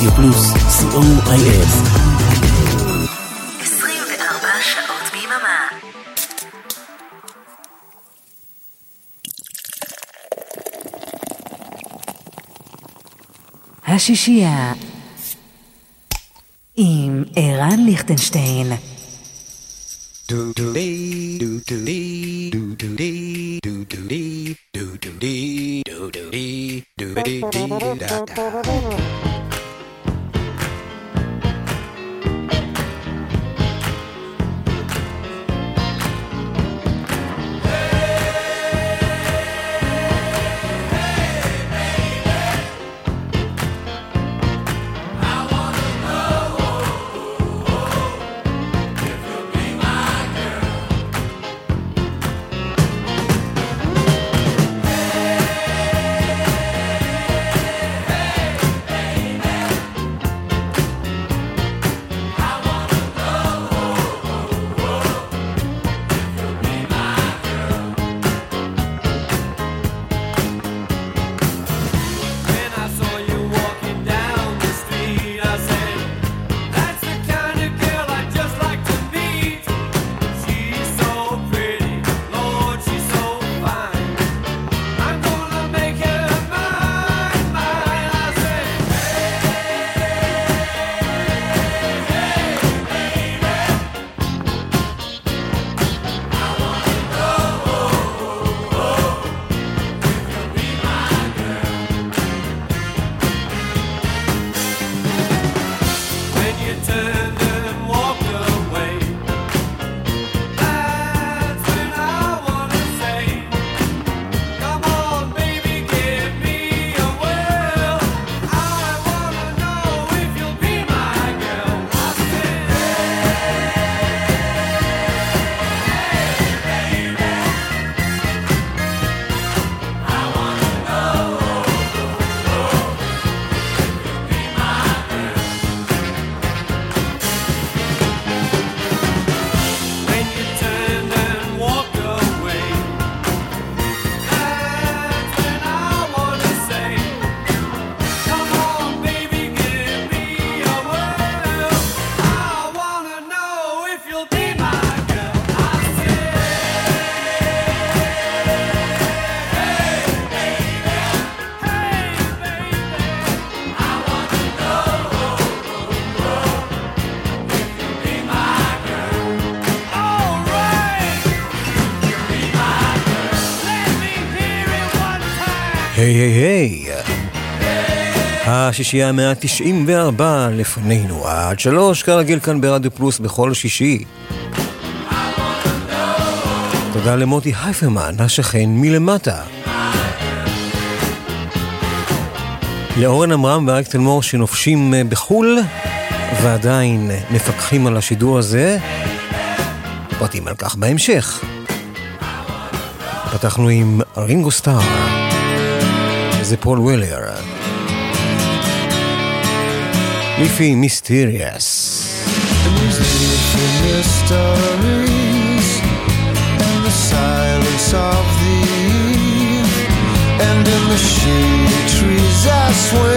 רדיו פלוס, co.il. 24 שעות ביממה. השישייה עם ערן ליכטנשטיין. do do dee do do dee do do dee do do dee do do dee do do dee do dee dee da da היי היי היי. השישייה המאה ה-94 לפנינו, עד שלוש, כרגיל כאן ברדיו פלוס בכל שישי. תודה למוטי הייפרמן, השכן מלמטה. לאורן עמרם ואריק תלמור שנופשים אה, בחו"ל, ועדיין מפקחים על השידור הזה. פרטים על כך בהמשך. פתחנו עם רינגו סטאר. זה פול ווילר. מיפי מיסטיריאס. And in the trees I swear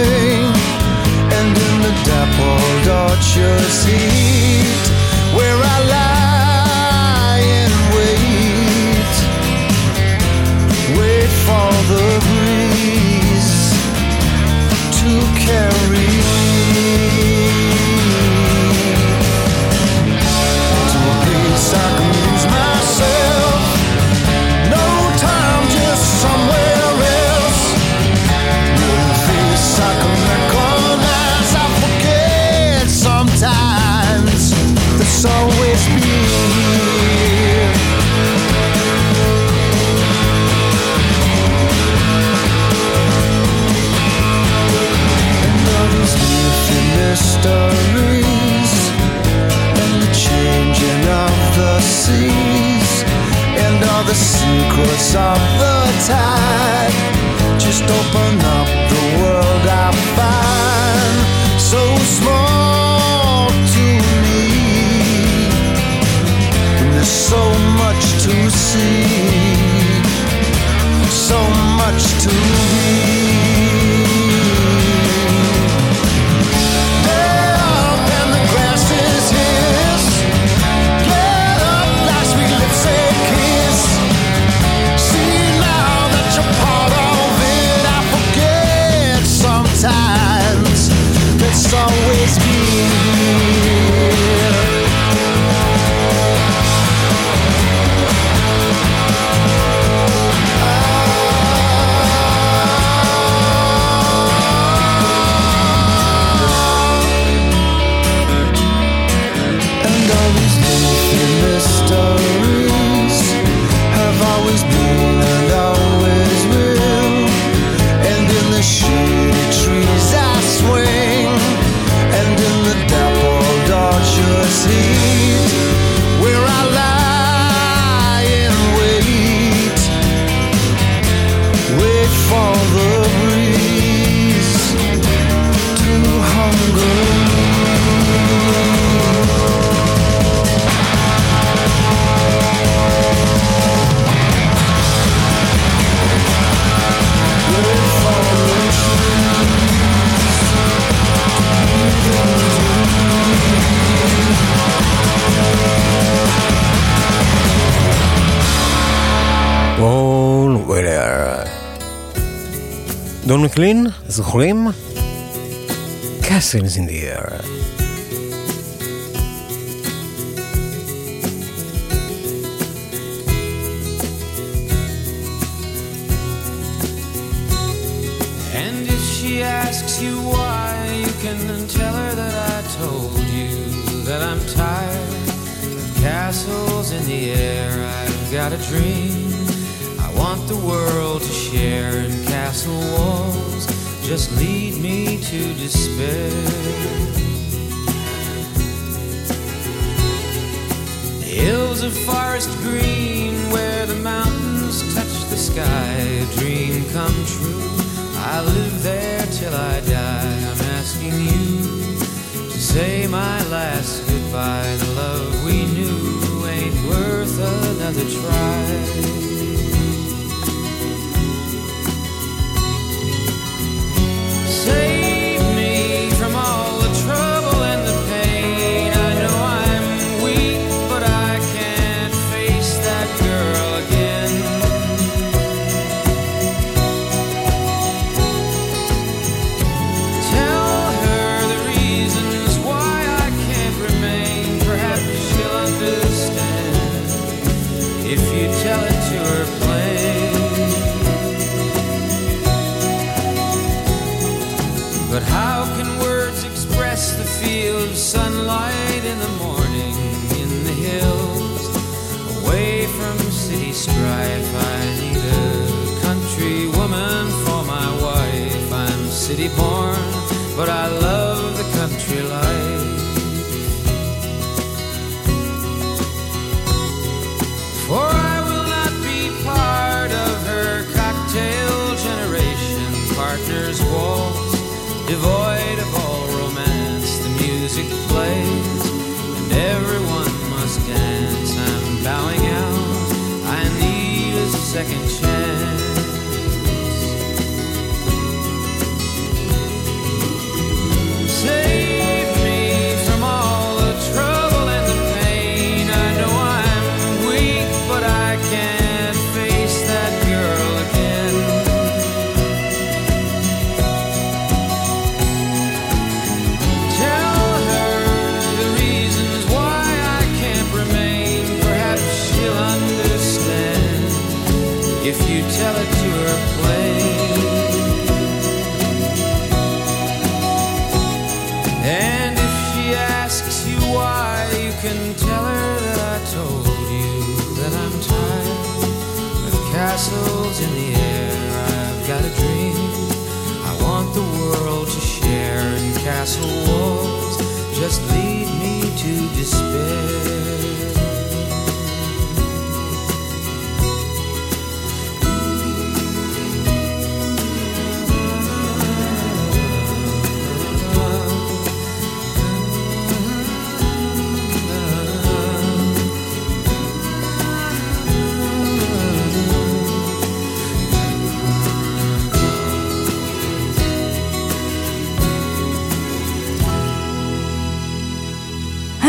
זוכרים?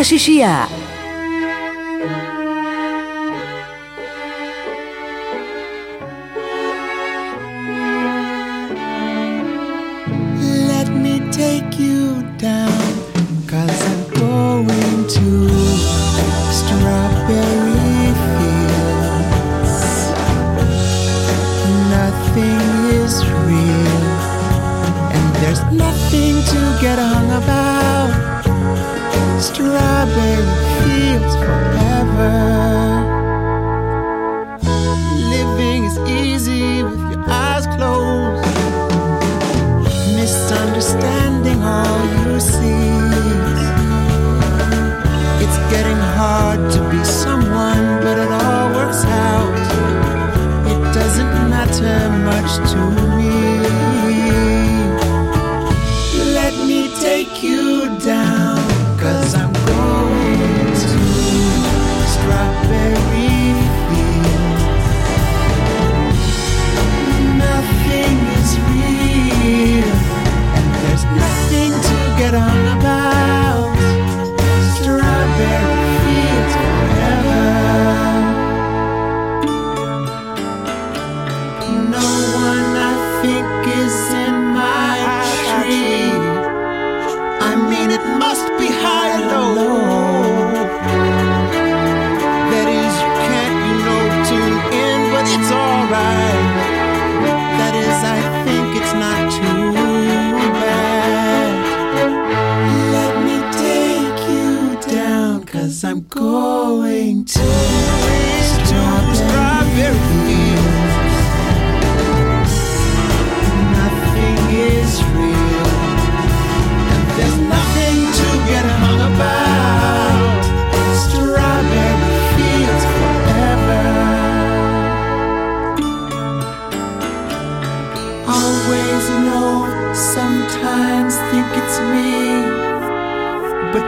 西西啊！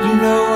you know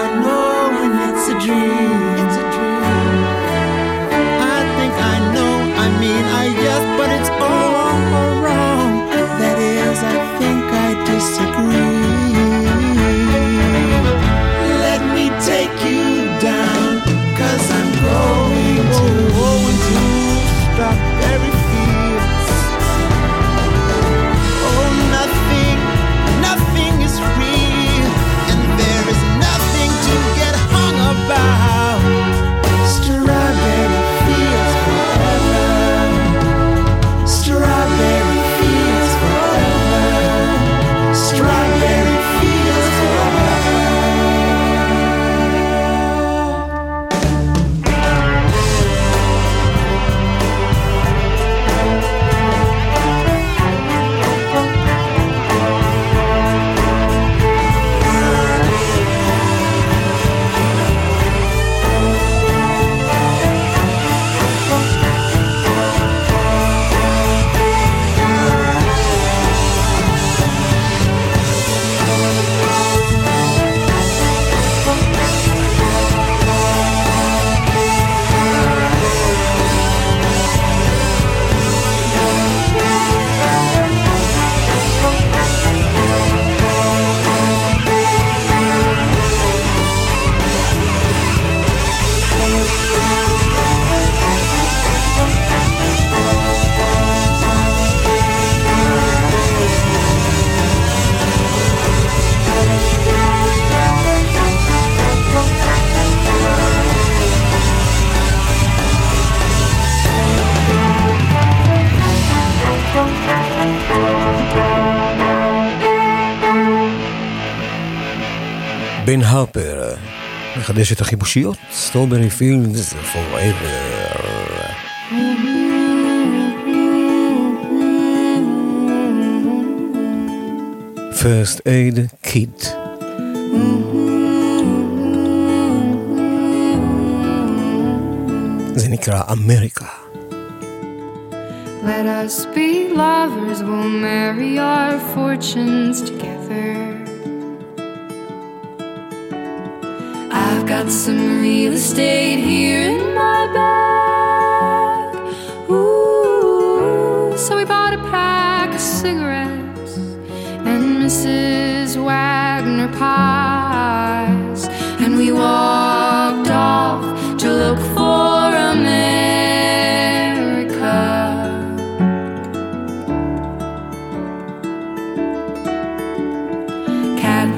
in Harper. Gedeze te gebouchiot. Strawberry Fields Forever. Eh. First Aid Kit. Zenikra America. Let us be lovers, we'll marry our fortunes. some real estate here in my bag. Ooh, so we bought a pack of cigarettes and Mrs. Wagner pie.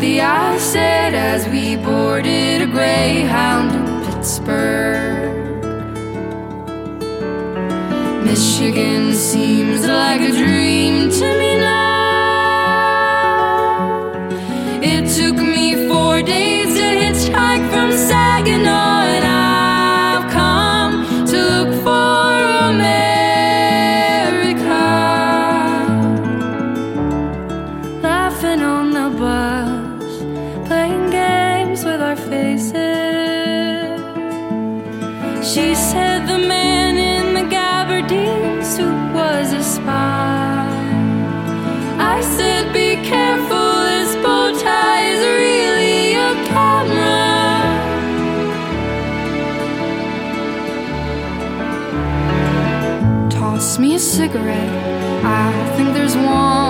the I said as we boarded a Greyhound in Pittsburgh. Michigan seems like a dream to me now. It took me four days. cigarette. I think there's one.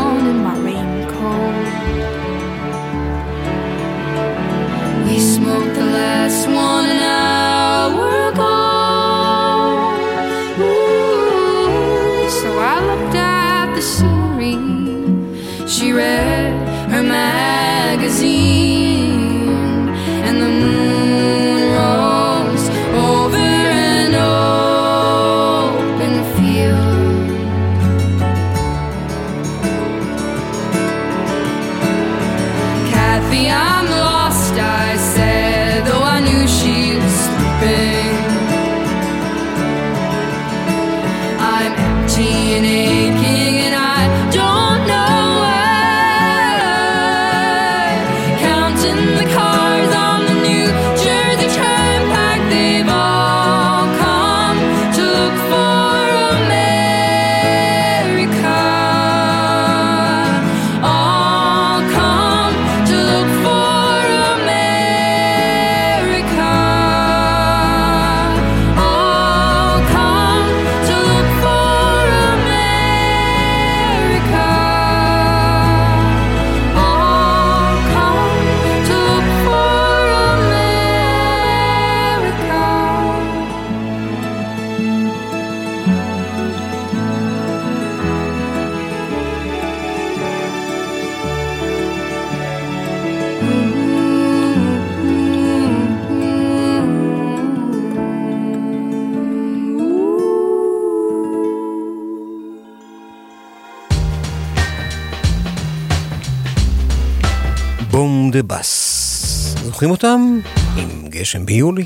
בס. זוכרים אותם? עם גשם ביולי.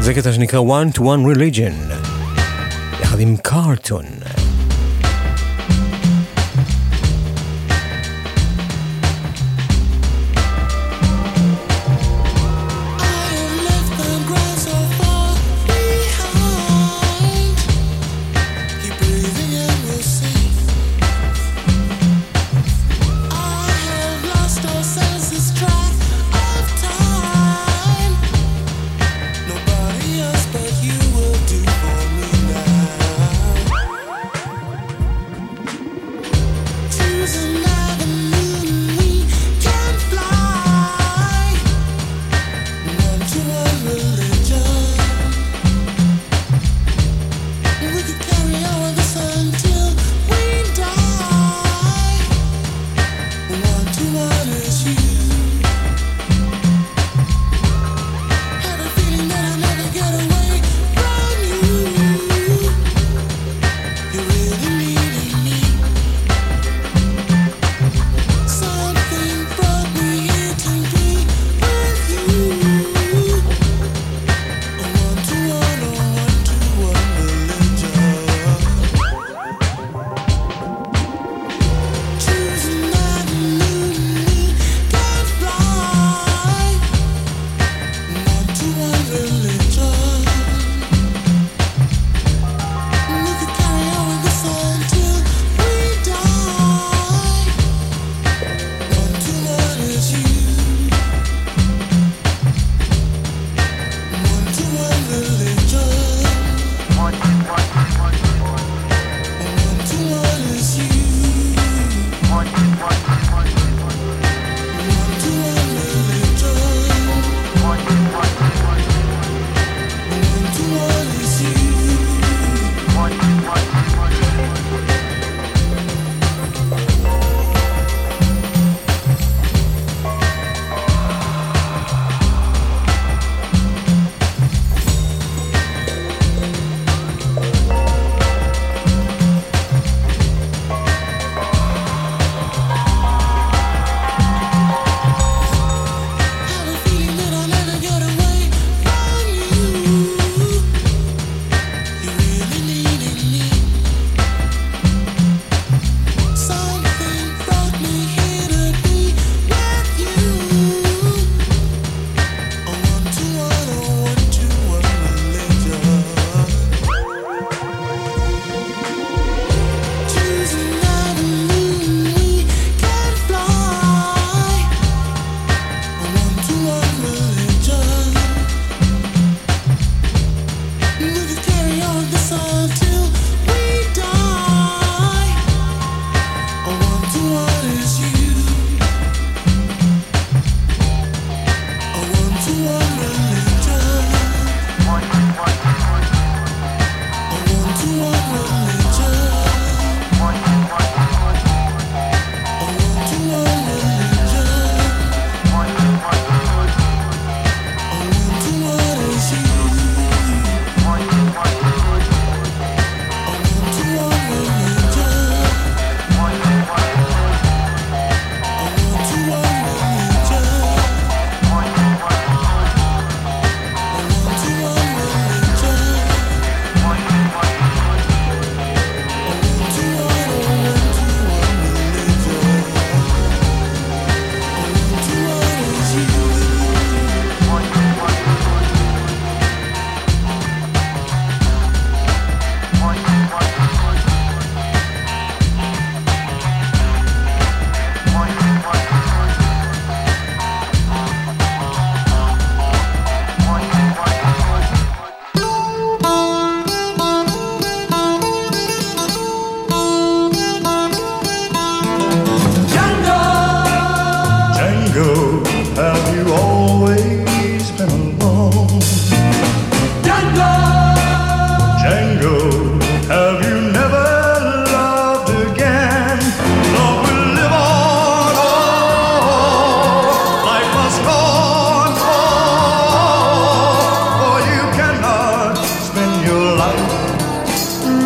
זה קטע שנקרא One to One Religion, יחד עם קארטון.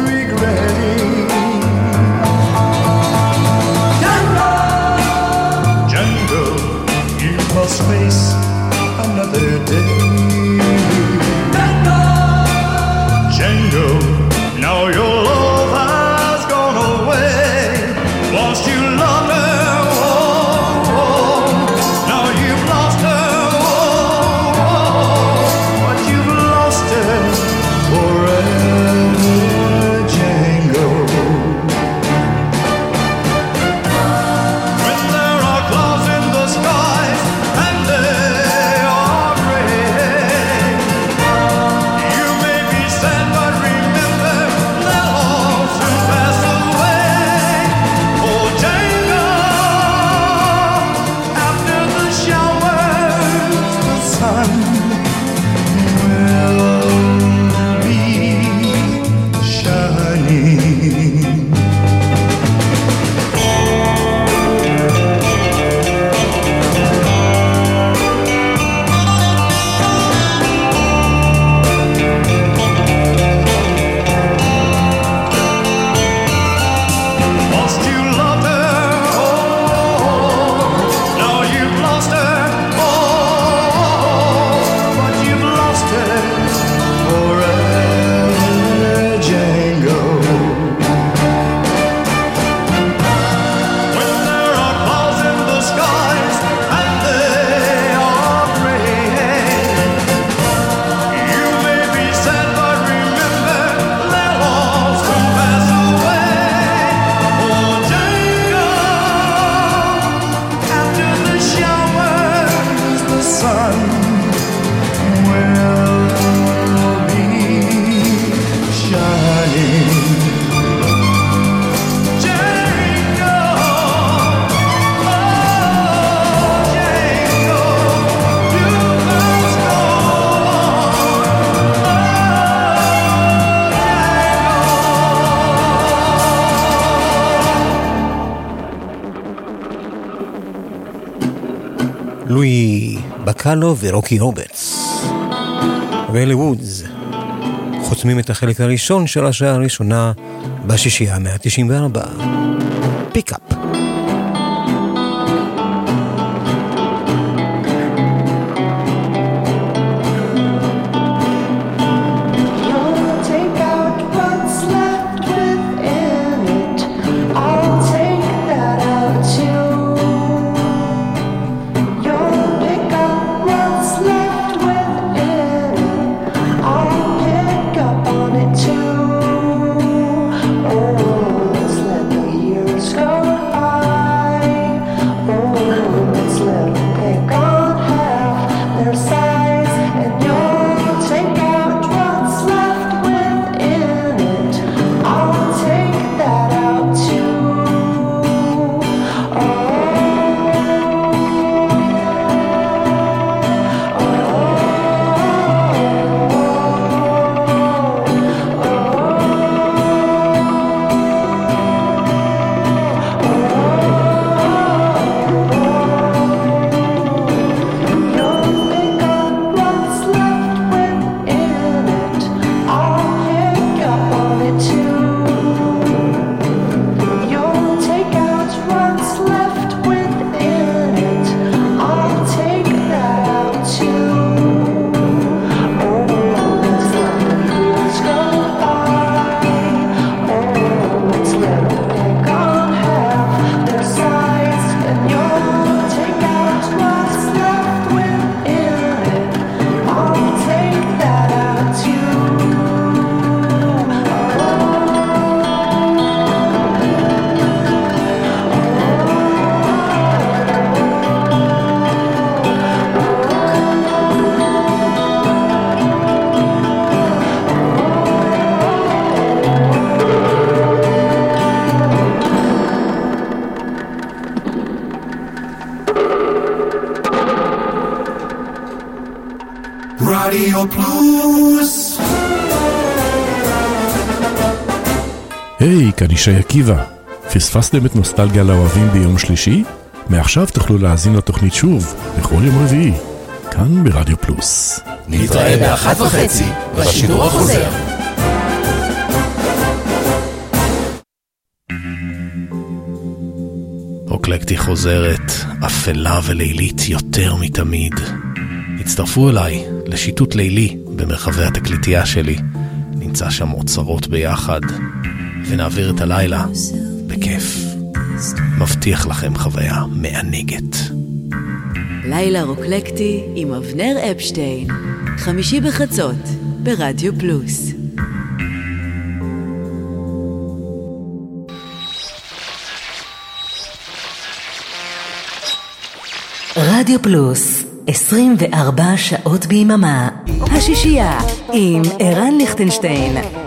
regret. קאלו ורוקי רוברטס. ואלי וודס חותמים את החלק הראשון של השעה הראשונה בשישייה ה-194. פיקאפ. פלוס. היי, כאן ישי עקיבא. פספסתם את נוסטלגיה לאוהבים ביום שלישי? מעכשיו תוכלו להאזין לתוכנית שוב, בכל יום רביעי, כאן ברדיו פלוס. נתראה באחת וחצי, בשידור החוזר. אוקלקטי חוזרת, אפלה ולילית יותר מתמיד. הצטרפו אליי, לשיטוט לילי במרחבי התקליטייה שלי. נמצא שם אוצרות ביחד, ונעביר את הלילה בכיף. מבטיח לכם חוויה מענגת. לילה רוקלקטי עם אבנר אפשטיין, חמישי בחצות, ברדיו פלוס. רדיו פלוס 24 שעות ביממה, השישייה עם ערן ליכטנשטיין.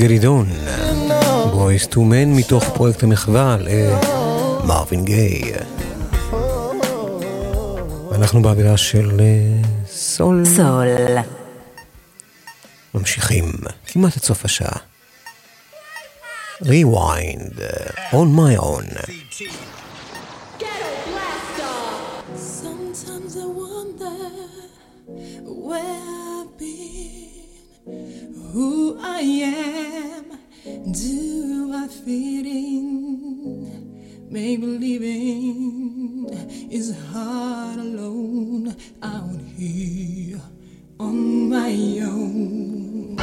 גרידון, בויס טו מן מתוך פרויקט המחווה למרווין גיי. ואנחנו באווירה של אה, סול. סול. ממשיכים כמעט עד סוף השעה. Rewind אה, on my own. who I am. Do I fit in? Maybe living is hard alone out here on my own.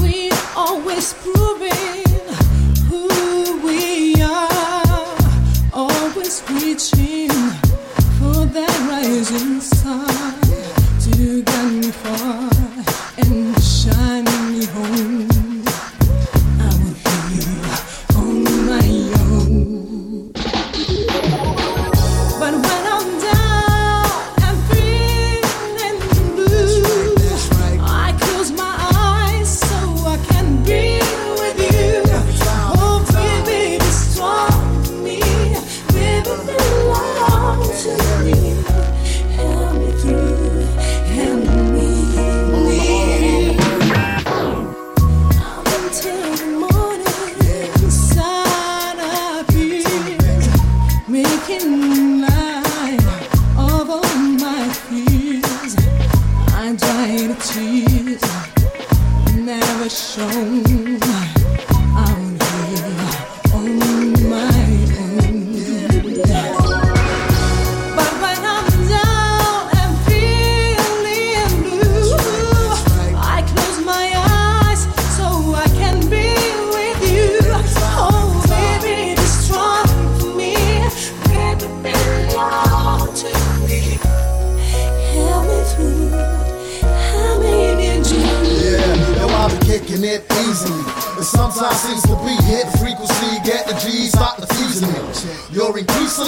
We always proving who we are, always reaching for that rising sun to get me far and shining me home.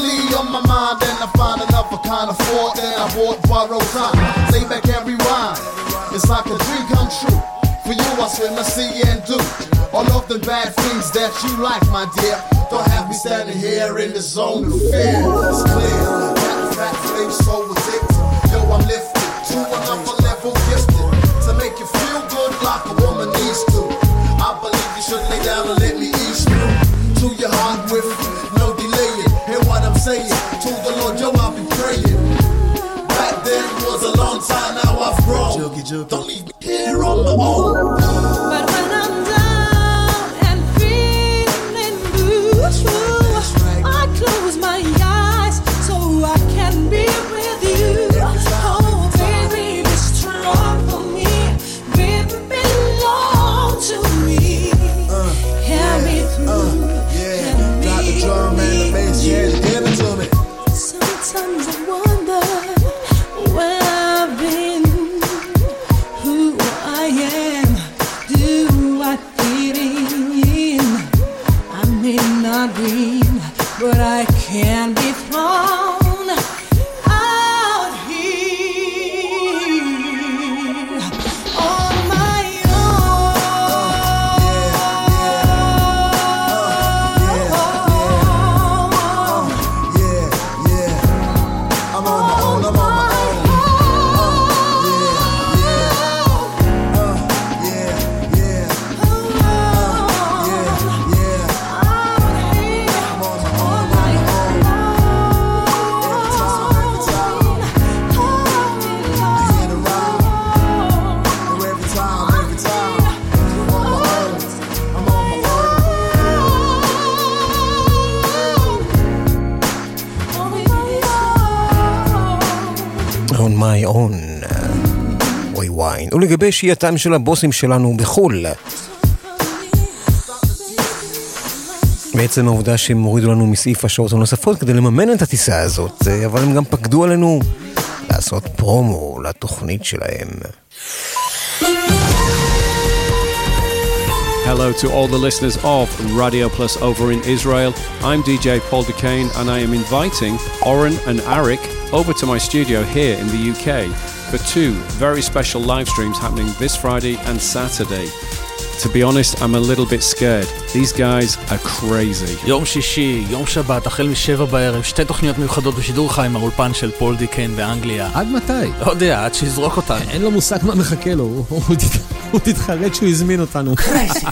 You're on my mind, and I find another kind of thought that I bought borrow time. Lay back and rewind. It's like a dream come true. For you, I swim, I see and do. All of the bad things that you like, my dear. Don't have me standing here in the zone of fear. It's clear. That fat face so addictive. Yo, I'm lifted Don't leave me here on my own. ולגבי שהייתם של הבוסים שלנו בחו"ל. בעצם העובדה שהם הורידו לנו מסעיף השעות הנוספות כדי לממן את הטיסה הזאת, אה, אבל הם גם פקדו עלינו לעשות פרומו לתוכנית שלהם. Hello to all the listeners of Radio Plus over in Israel. I'm DJ Paul Duquesne and I am inviting Oren and Arik over to my studio here in the UK for two very special live streams happening this Friday and Saturday. To be honest, I'm a little bit scared. These guys are crazy. יום שישי, יום שבת, החל משבע בערב, שתי תוכניות מיוחדות בשידור חי מהאולפן של פול דיקן באנגליה. עד מתי? לא יודע, עד שיזרוק אותנו. אין לו מושג מה מחכה לו, הוא- תתחרט שהוא הזמין אותנו. Crazy.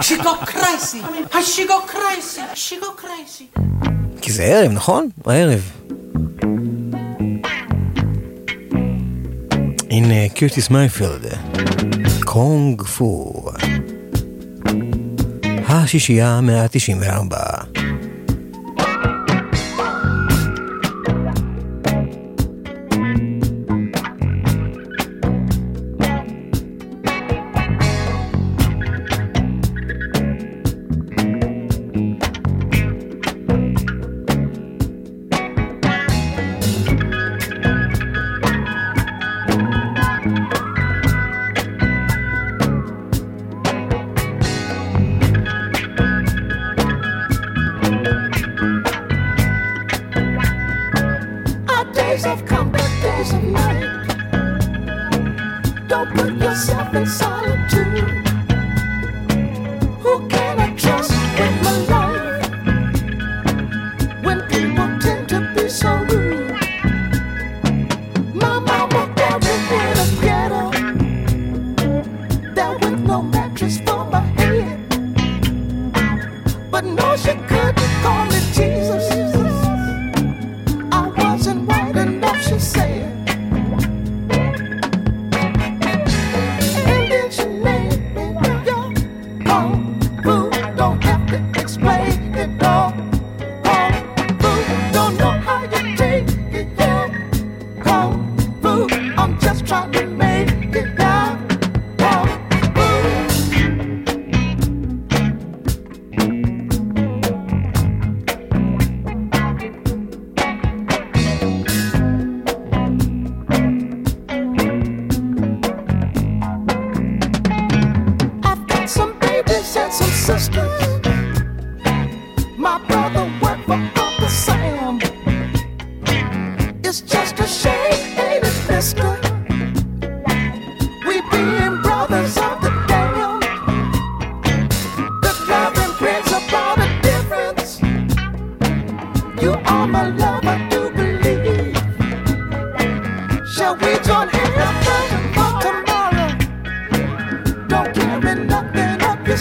She go crazy. She go crazy. כי זה ערב, נכון? הערב. הנה קיוטיס מייפילד, קונג פו. השישייה 194.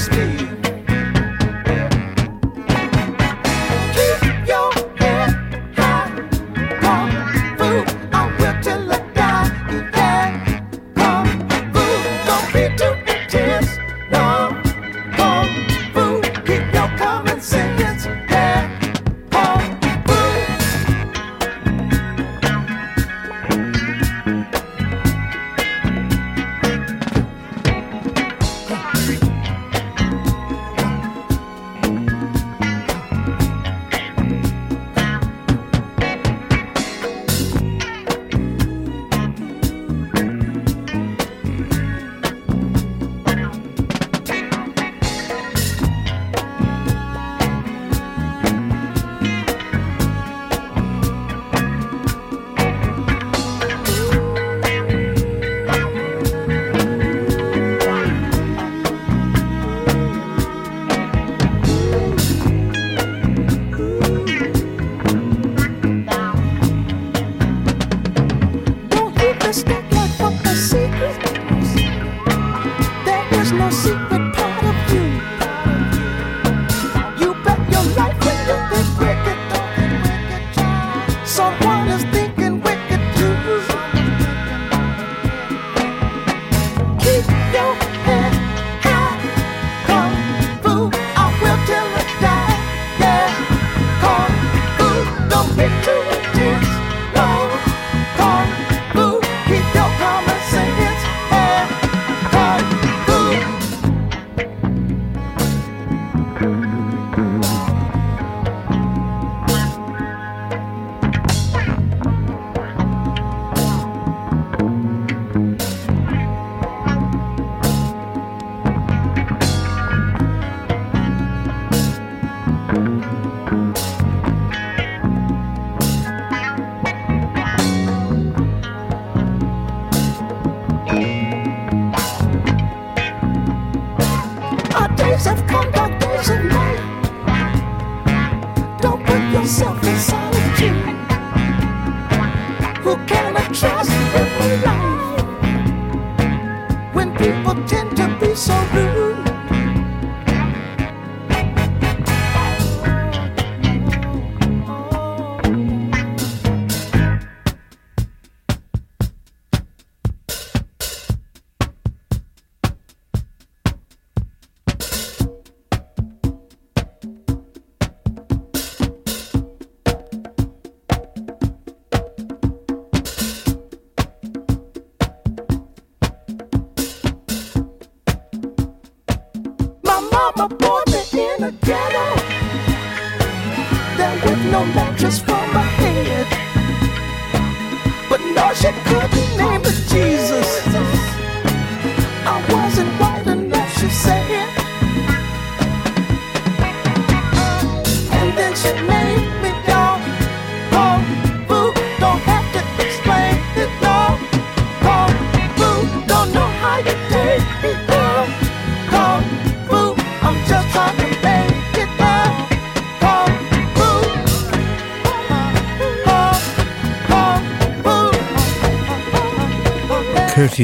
speed.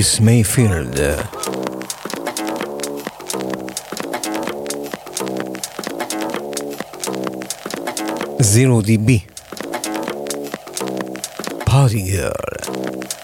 Curtis Mayfield. Zero DB. Party Girl.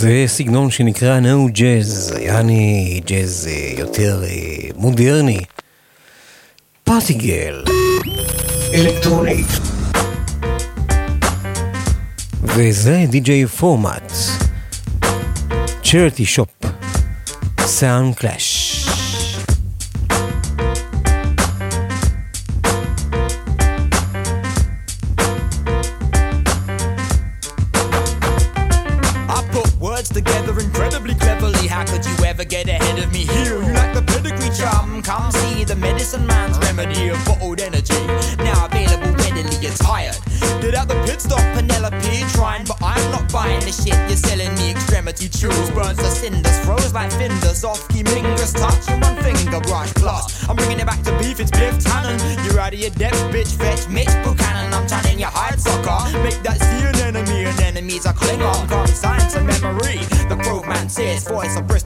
זה סגנון שנקרא נו ג'אז, יעני ג'אז אה, יותר אה, מודרני. פאטיגל. אלקטרוני. וזה די.ג'יי פורמט. צ'רטי שופ. סאונד קלאש. Medicine man's remedy of bottled energy. Now available readily, you're tired. Did out the pit stop, Penelope trying, but I'm not buying the shit you're selling me. Extremity chills, burns the cinders, froze like finders. Off key fingers, touching one finger brush. Plus, I'm bringing it back to beef, it's Biff Tannen. You're out of your depth, bitch, fetch Mitch Buchanan. I'm tanning your hide sucker. Make that see an enemy, and enemies are. Come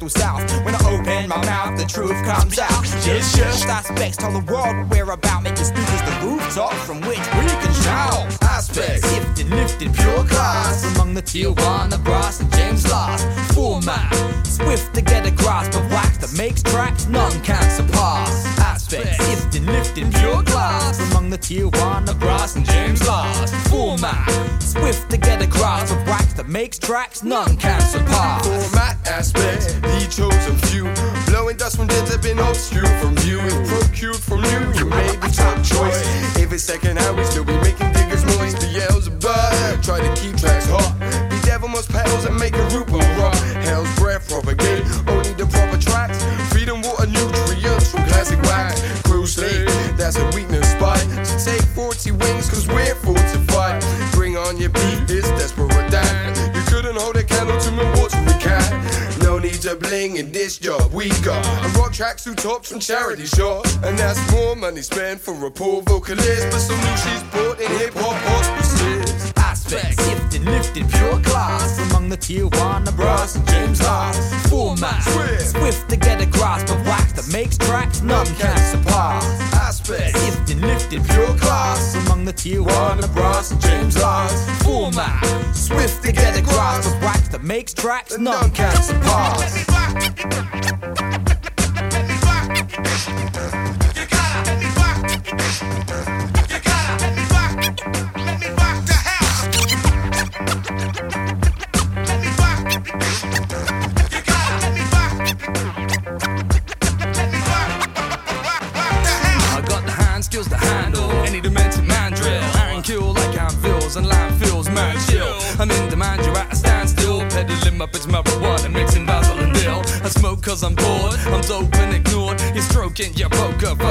South. When I open my mouth, the truth comes out. Just shift aspects, tell the world we're about. Make the speakers the rooftop from which we can shout. Aspects, lifted, lifted, pure class. Among the Tijuana brass and James Last. Format, swift to get a grasp of wax that makes tracks none can surpass. Aspects, lifted, lifted, pure class. Among the Tijuana brass and James Last. Format, swift to get a grasp of wax that makes tracks none can surpass. Format aspects, It's we still be making diggers noise. Beelzebub, try to keep tracks hot. The devil must pedals and make a and rock. Hell's breath propagate, only the proper tracks. Feed and water nutrients from classic wax. Crusade, that's a weakness spot. So take 40 wings, cause we're fortified. Bring on your beat, it's desperate dan. You couldn't hold a candle to my watery cat. No need to bling in this job. We got tracksuit tops from charity shop. And that's more money spent for a poor vocalist. But some new she's bought in hip hop hospices. aspects, lifted, lifted, pure class among the Tijuana brass and James Last. Format, swift. to get a grasp of wax that makes tracks none can surpass. Aspects, lifted, lifted, pure class among the Tijuana brass and James Last. Format, swift to get a grasp of wax that makes tracks none can surpass.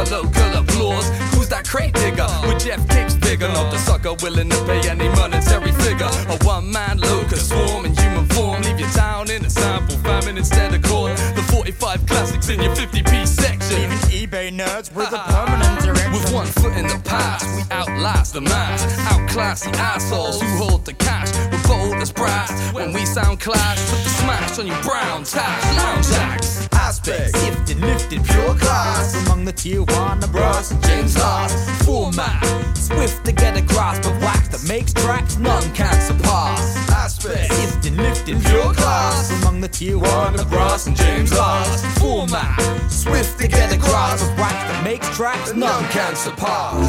Poker local applause. Who's that crate digger? With Jeff Kicks bigger, not the sucker willing to pay any monetary figure. A one man locust swarm in human form. Leave your town in a sample famine instead of corn. The 45 classics in your 50p section. Even eBay nerds with a permanent erection. With one foot in the past, we outlast the mass. Outclass the assholes who hold the cash. We're bold as brass. When we sound class. put the smash on your brown tash. Lounge acts. aspects, lifted, lifted, pure class among the Tijuana and James Last. Format, swift to get a grasp of wax that makes tracks none can surpass. Aspects, lifted, lifted, pure class among the Tijuana and James Last. Format, swift to get a grasp of wax that makes tracks none can surpass.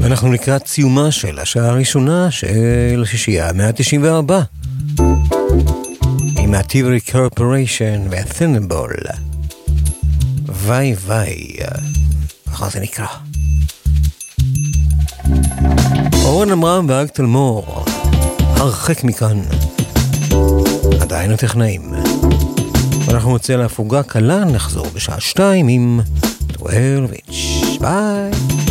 ואנחנו לקראת סיומה של השעה הראשונה של השישייה ה-194. עם הטיברי קורפוריישן והתנבול. ויי ויי, ככה זה נקרא. אורן עמרם ואג תלמור, הרחק מכאן. עדיין הטכנאים. אנחנו נצא להפוגה קלה, נחזור בשעה שתיים עם טואלוויץ'. ביי.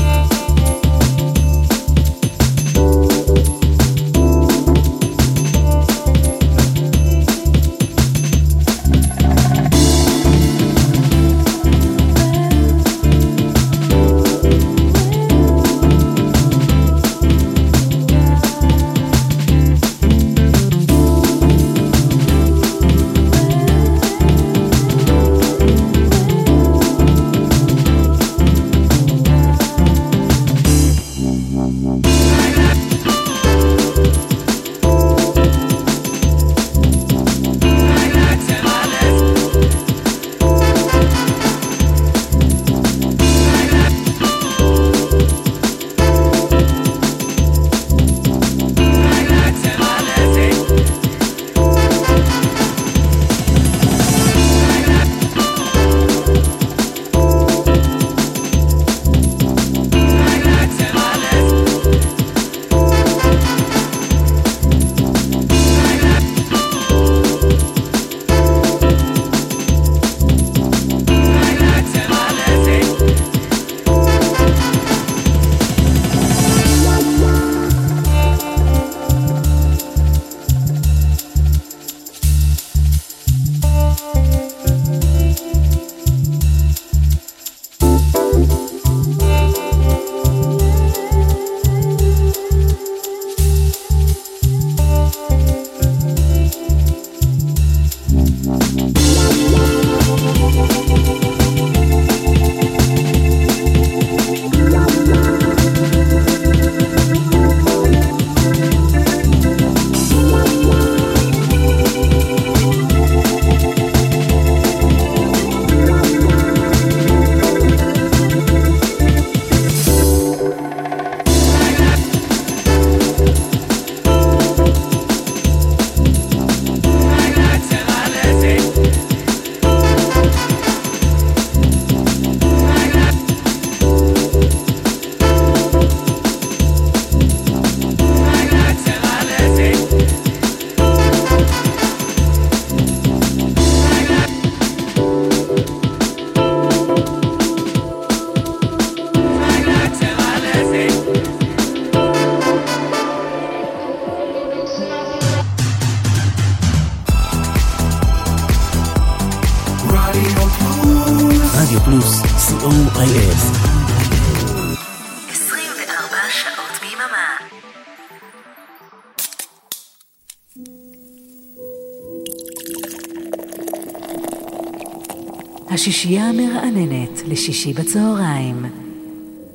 השישייה המרעננת לשישי בצהריים,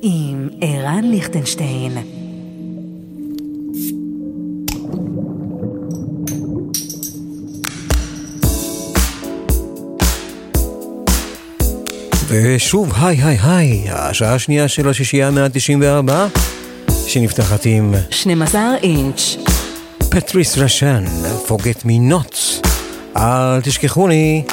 עם ערן ליכטנשטיין. ושוב, היי היי היי, השעה השנייה של השישייה ה-194, שנפתחת עם 12 אינץ'. פטריס רשן, forget me not. אל תשכחוני.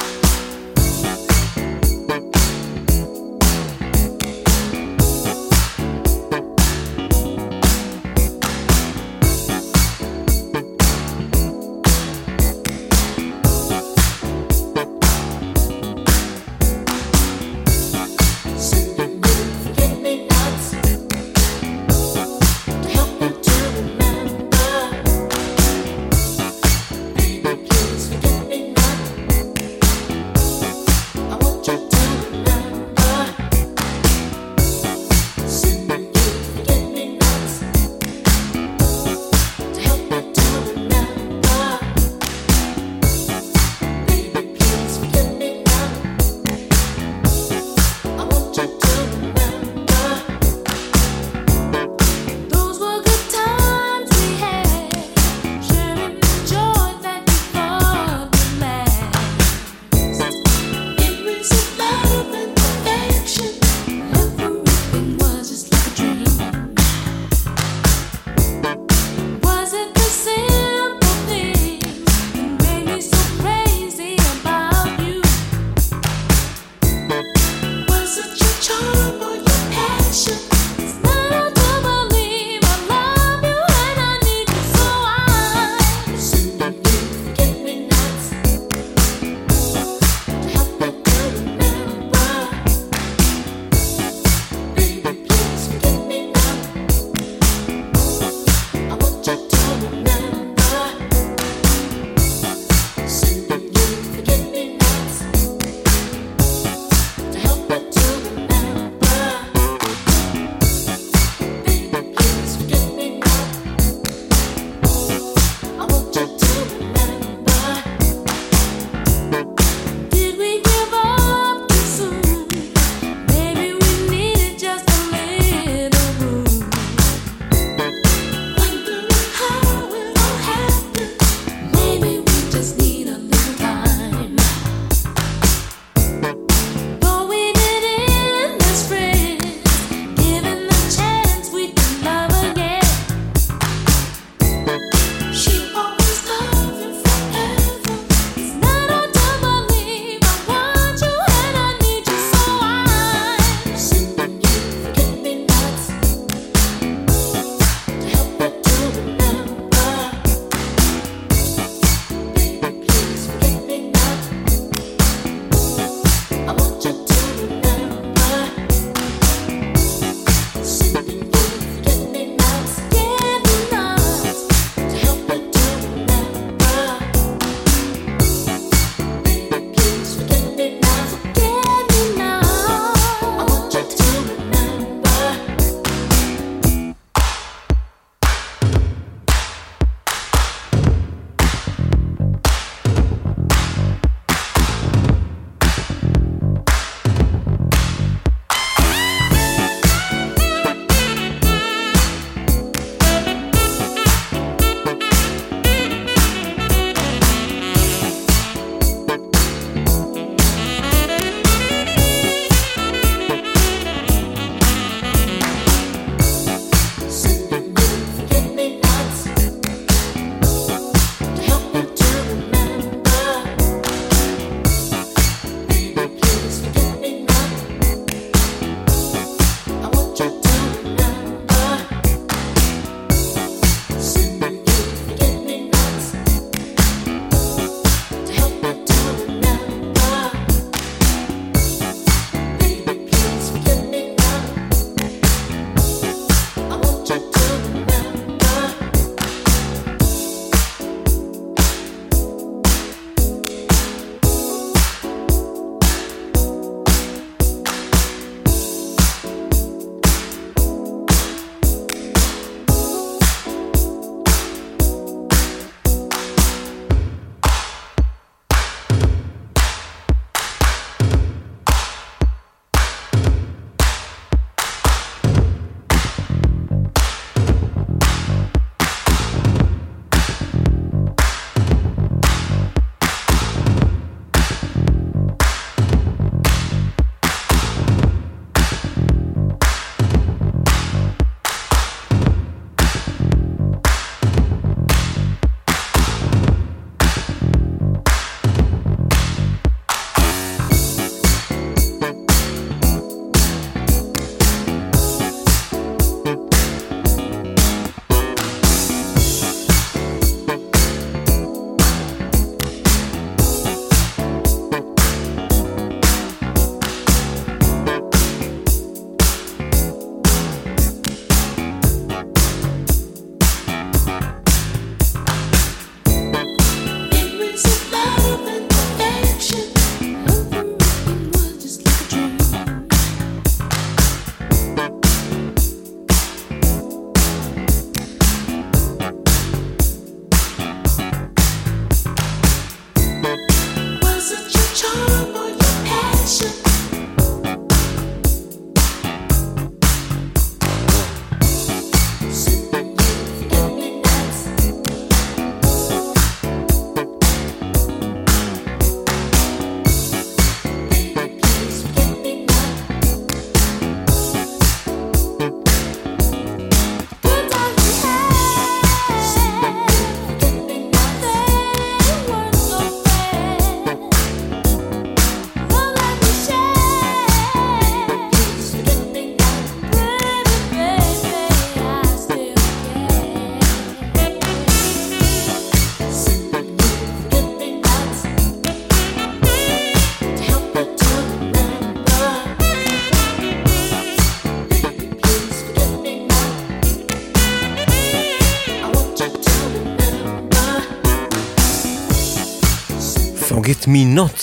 Nots,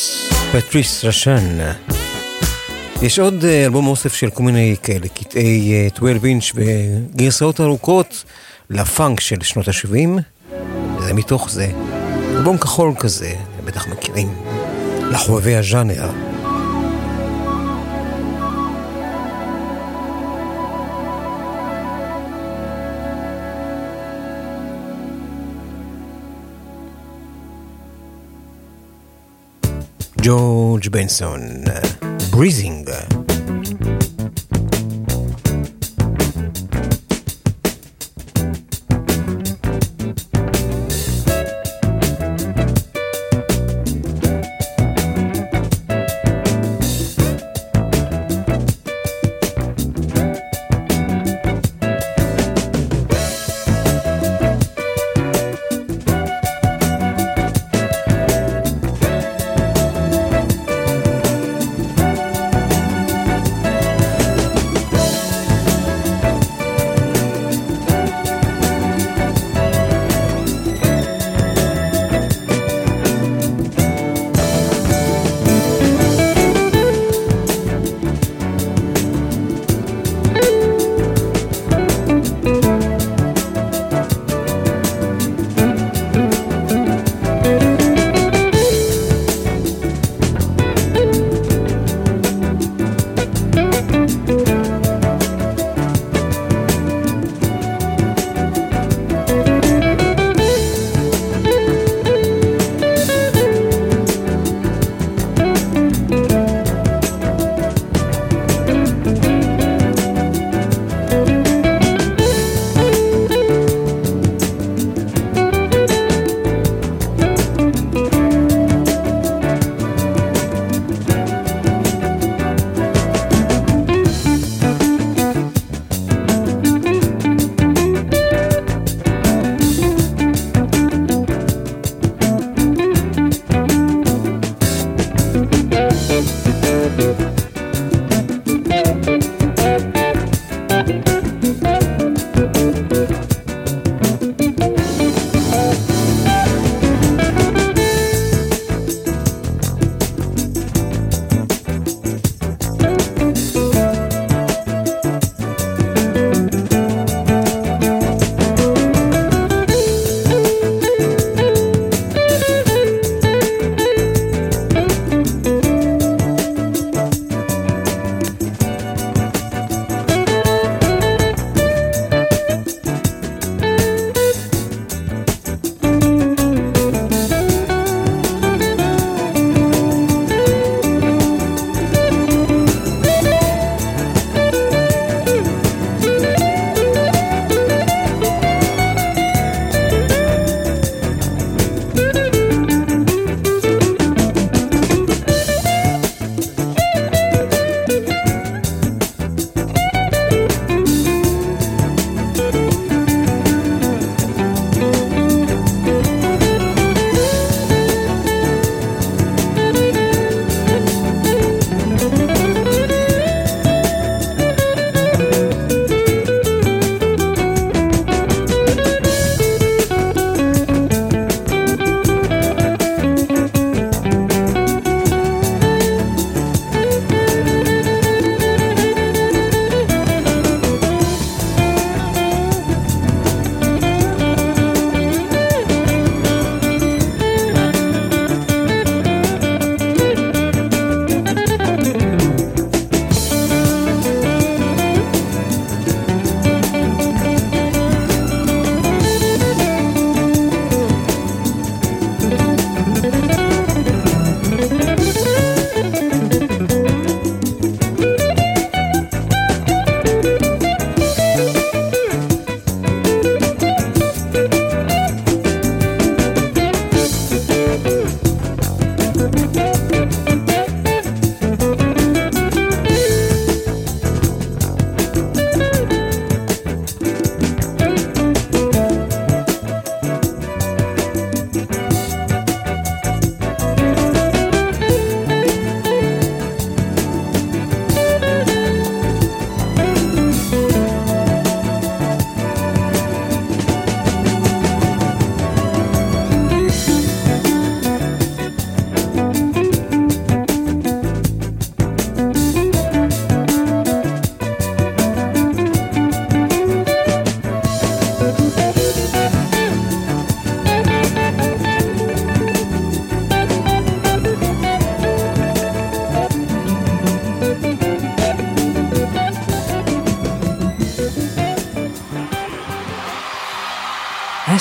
פטריס רשן. יש עוד אה, אלבום אוסף של כל מיני כאלה, קטעי אה, 12 אינץ' וגרסאות ארוכות לפאנק של שנות ה-70. זה מתוך זה. אלבום כחול כזה, בטח מכירים. לחובבי הז'אנר. ג'ורג' בנסון, בריזינג.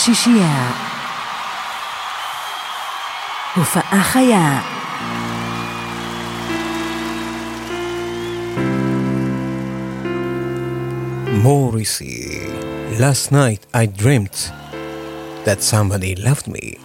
השישייה. הופעה חיה. Morrissey. Last night I dreamt that somebody loved me.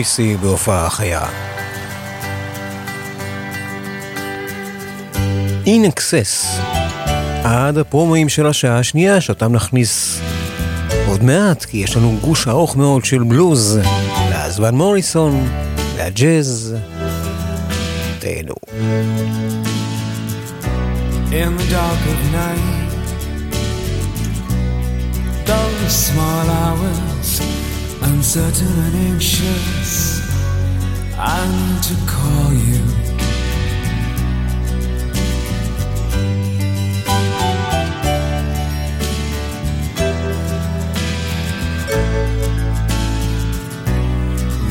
מויסי בהופעה חיה. In Excess, עד הפרומואים של השעה השנייה, שאותם נכניס עוד מעט, כי יש לנו גוש ארוך מאוד של בלוז, לאז ון מוריסון, והג'אז. תהנו. in the dark of night. Those small hours, uncertain and anxious, Need to call you.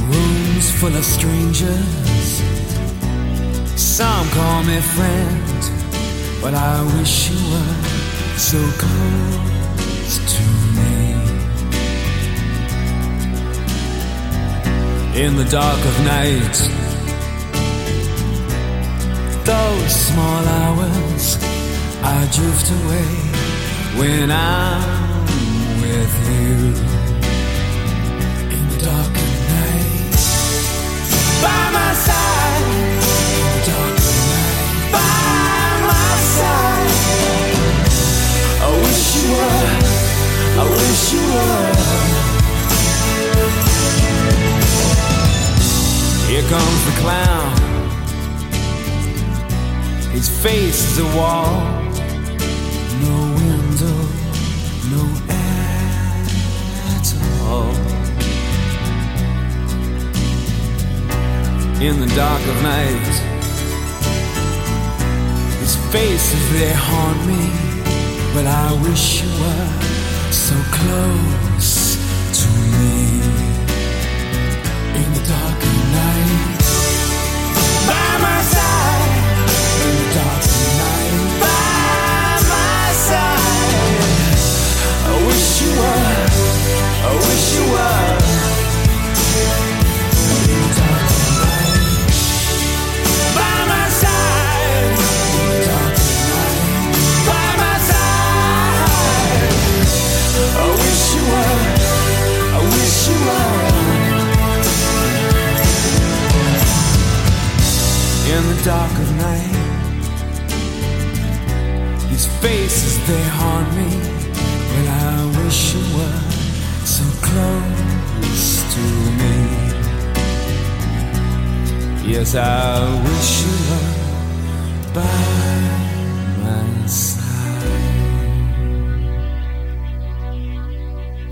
Rooms full of strangers, some call me friend. But I wish you were so close to me. in the dark of night. Those small hours I drift away when I'm with you in the dark of night. By my side, in the dark of night. By my side, I wish you were. I wish you were. Comes the clown. His face is a wall. No window, no air at all. In the dark of night, his face is there haunt me. But I wish you were so close to me. In the dark I wish you were. In the dark of night, by my side. By my side. I wish you were. I wish you were. in the dark of night. His faces they haunt me, but I wish you close to me. Yes, I wish you were by my side.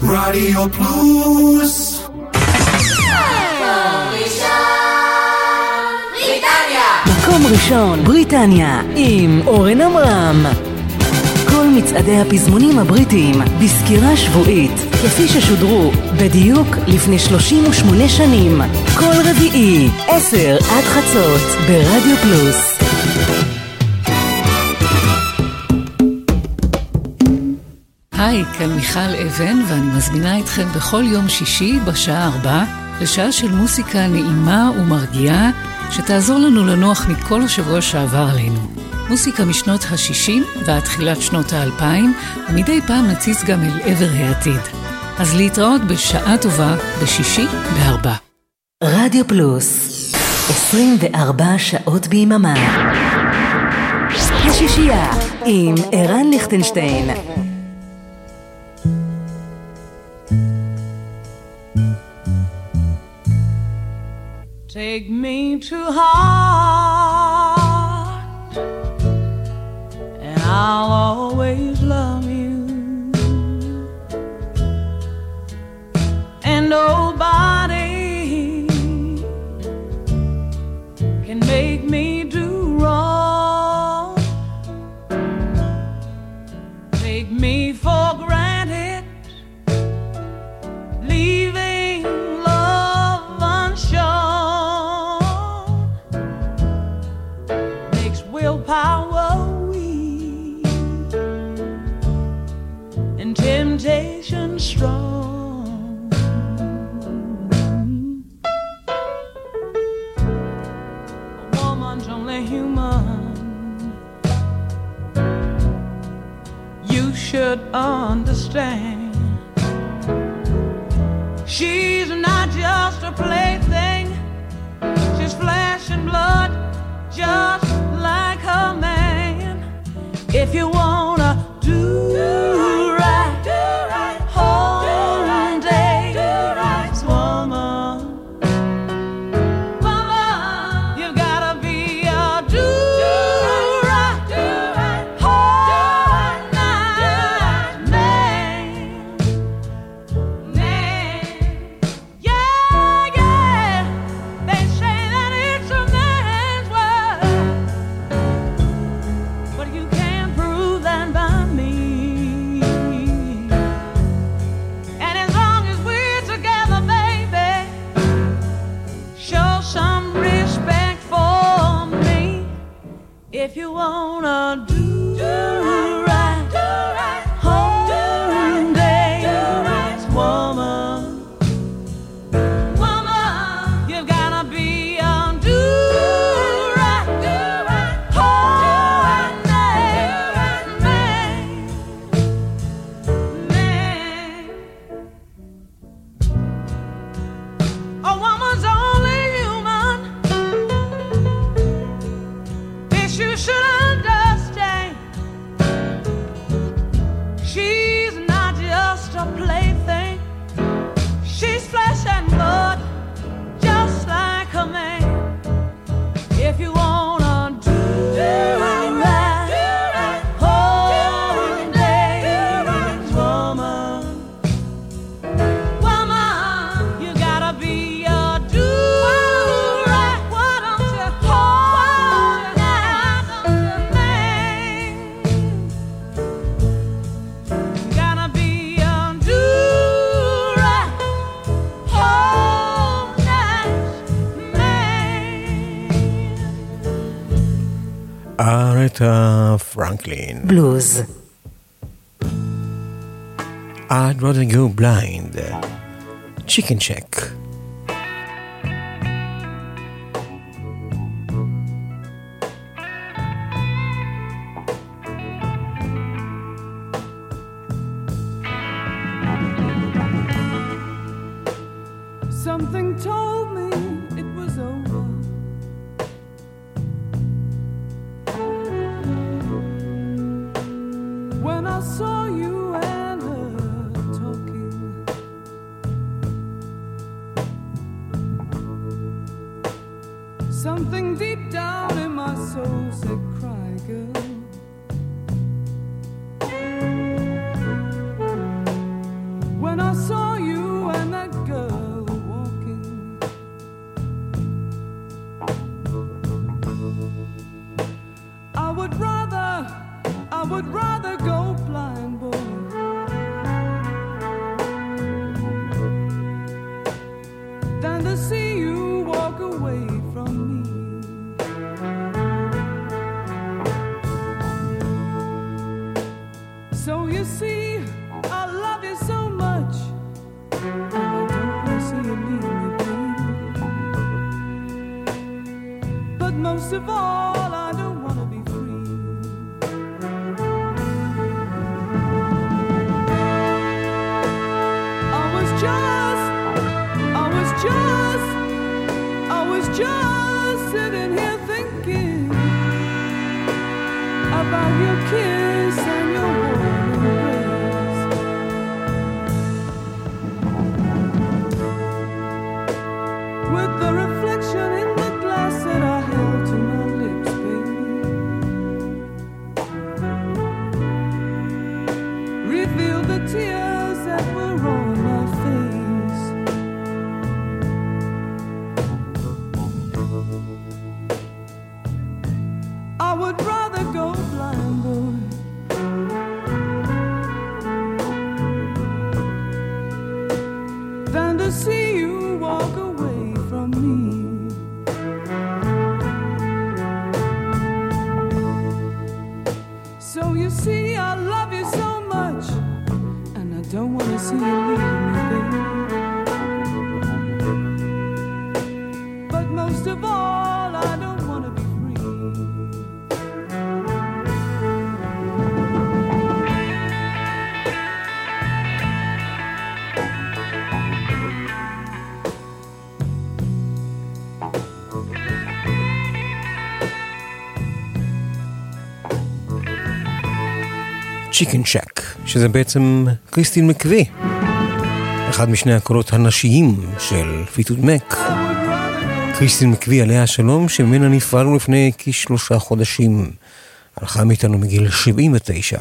Radio Plus. מקום ראשון, בריטניה, עם אורן עמרם. כל מצעדי הפזמונים הבריטיים בסקירה שבועית, כפי ששודרו בדיוק לפני 38 שנים. כל רביעי, 10 עד חצות, ברדיו פלוס. היי, כאן מיכל אבן, ואני מזמינה אתכם בכל יום שישי בשעה ארבע לשעה של מוסיקה נעימה ומרגיעה, שתעזור לנו לנוח מכל השבוע שעבר עלינו. מוסיקה משנות ה-60 ועד תחילת שנות ה-2000, ומדי פעם נציץ גם אל עבר העתיד. אז להתראות בשעה טובה בשישי בארבע. רדיו פלוס, 24 שעות ביממה. השישייה עם ערן ליכטנשטיין. Take me to heart, and I'll always know understand. She's not just a plaything. She's flesh and blood, just like her man. If you wanna Franklin. Blues. I'd rather go blind. Chicken check. צ'יקן שק, שזה בעצם קריסטין מקווי, אחד משני הקולות הנשיים של פליטווד מק. קריסטין מקווי, עליה השלום, שממנה נפרדנו לפני כשלושה חודשים. הלכה מאיתנו בגיל 79.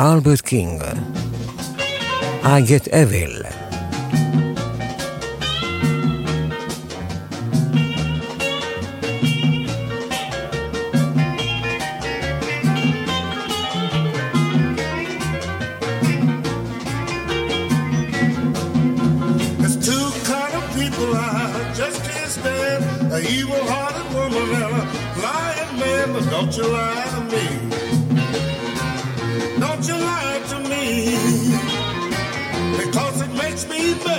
אלברט קינג, I get evil. Speed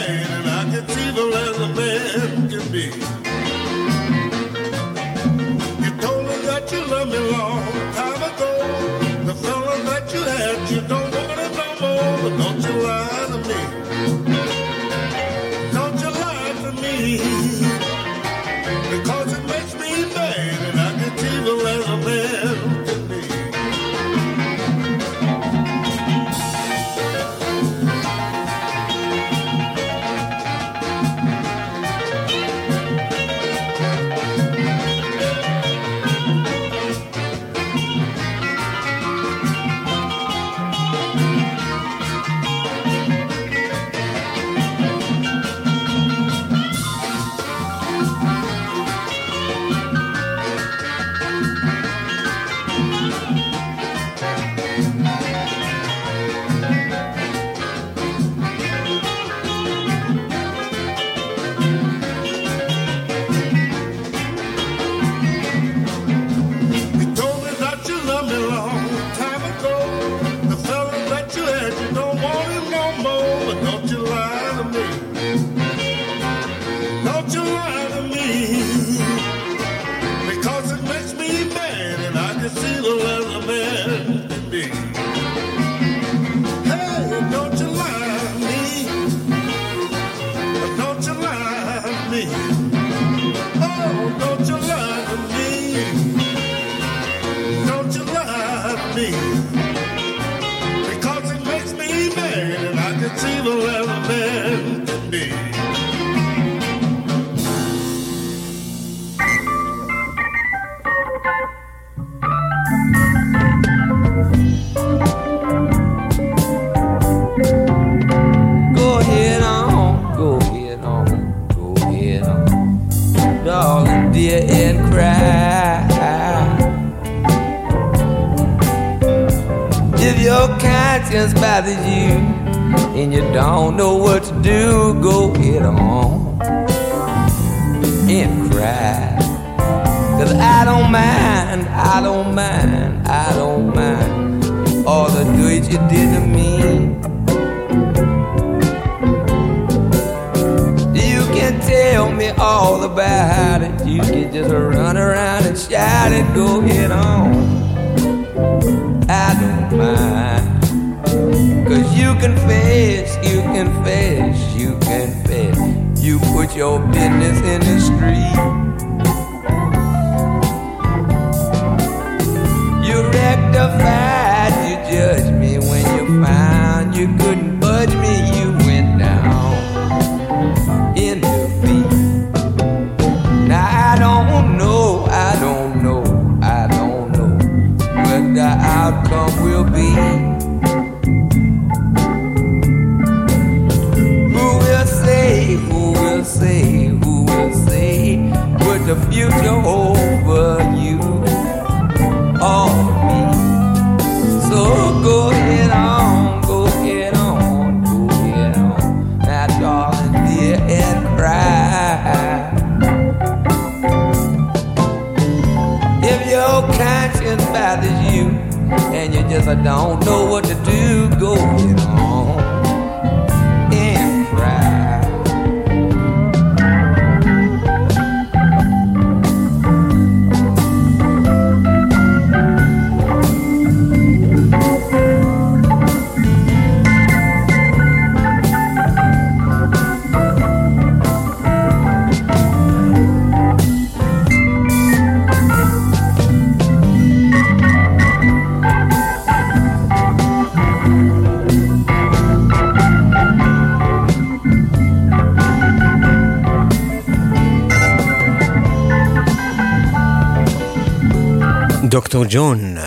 ג'ון,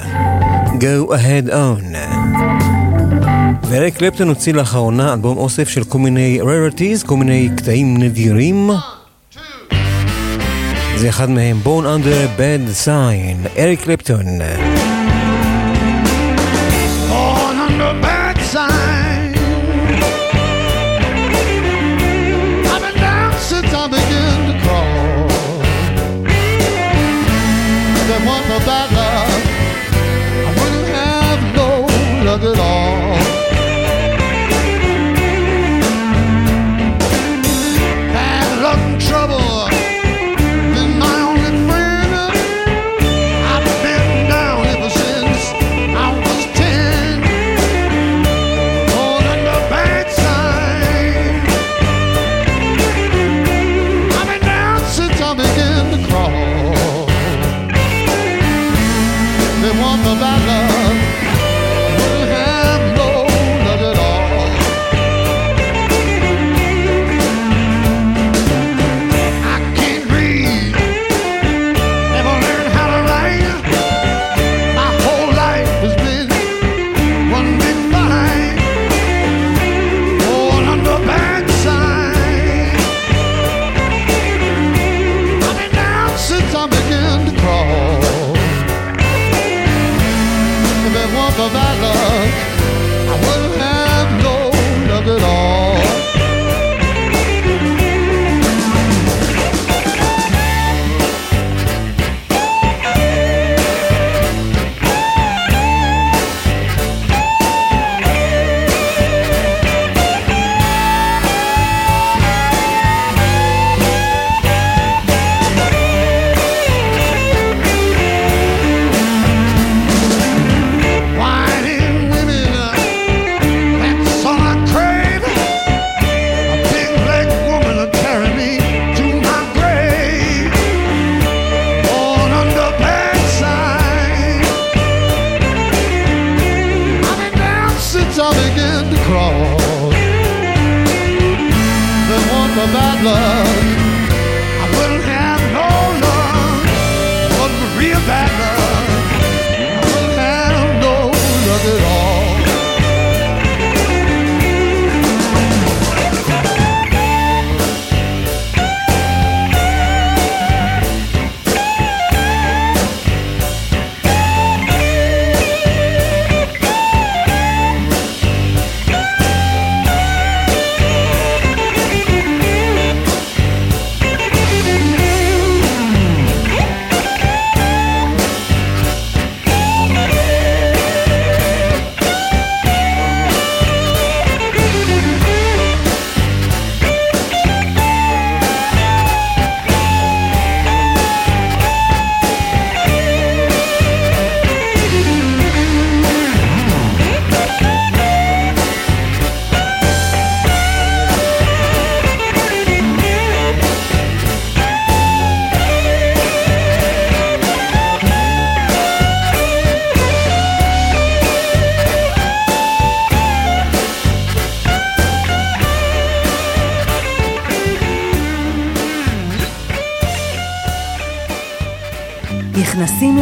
Go Ahead On. ואריק קלפטון הוציא לאחרונה אלבום אוסף של כל מיני rarities, כל מיני קטעים נדירים. זה אחד מהם, Bone Under Bad Sign, אריק קלפטון.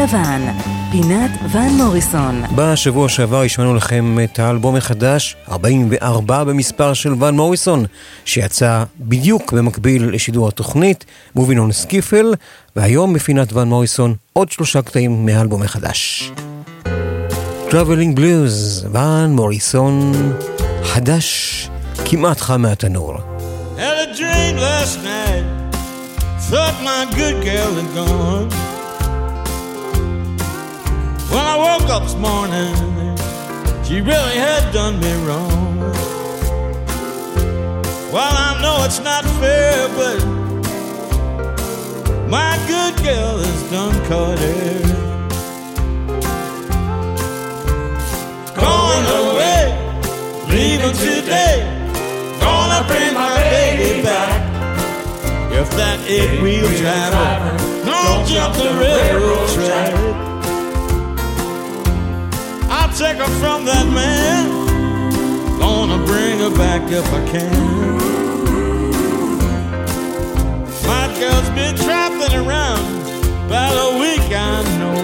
לבן, פינת ון מוריסון. בשבוע שעבר השמענו לכם את האלבום החדש, 44 במספר של ון מוריסון, שיצא בדיוק במקביל לשידור התוכנית, מובין און סקיפל, והיום בפינת ון מוריסון עוד שלושה קטעים מהאלבום החדש. Traveling Blues, ון מוריסון, חדש, כמעט חם מהתנור. Had a dream last night. Thought my good girl had gone. When I woke up this morning, she really had done me wrong. Well, I know it's not fair, but my good girl has done caught her. Going away, leaving today. Gonna bring my baby back. If that eight wheel driver don't jump the railroad track, take her from that man. Gonna bring her back if I can. My girl's been traveling around about a week, I know.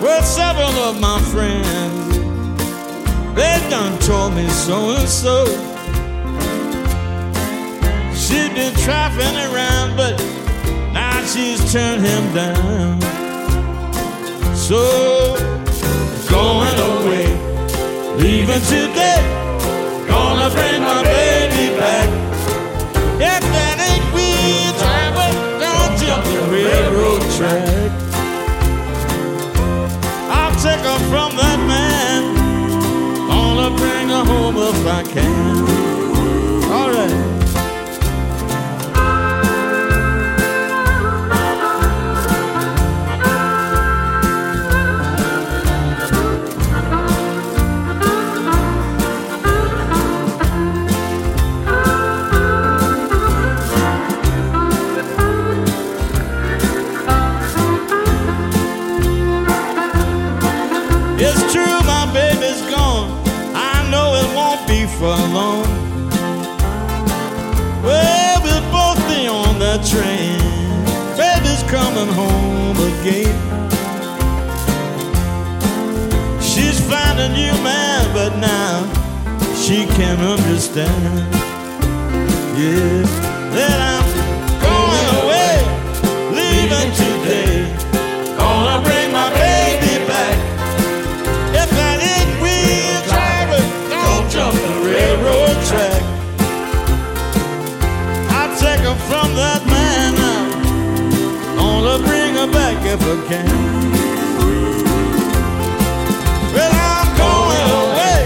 With several of my friends. They done told me so and so. She's been traveling around, but now she's turned him down. So, going away, leaving today. Gonna bring my baby back. If that ain't wheel driver, don't jump the railroad track. I'll take her from that man. Gonna bring her home if I can. All right. For long. Well, we'll both be on that train. Baby's coming home again. She's found a new man, but now she can't understand. Yeah, that I'm I can. Well, I'm going away,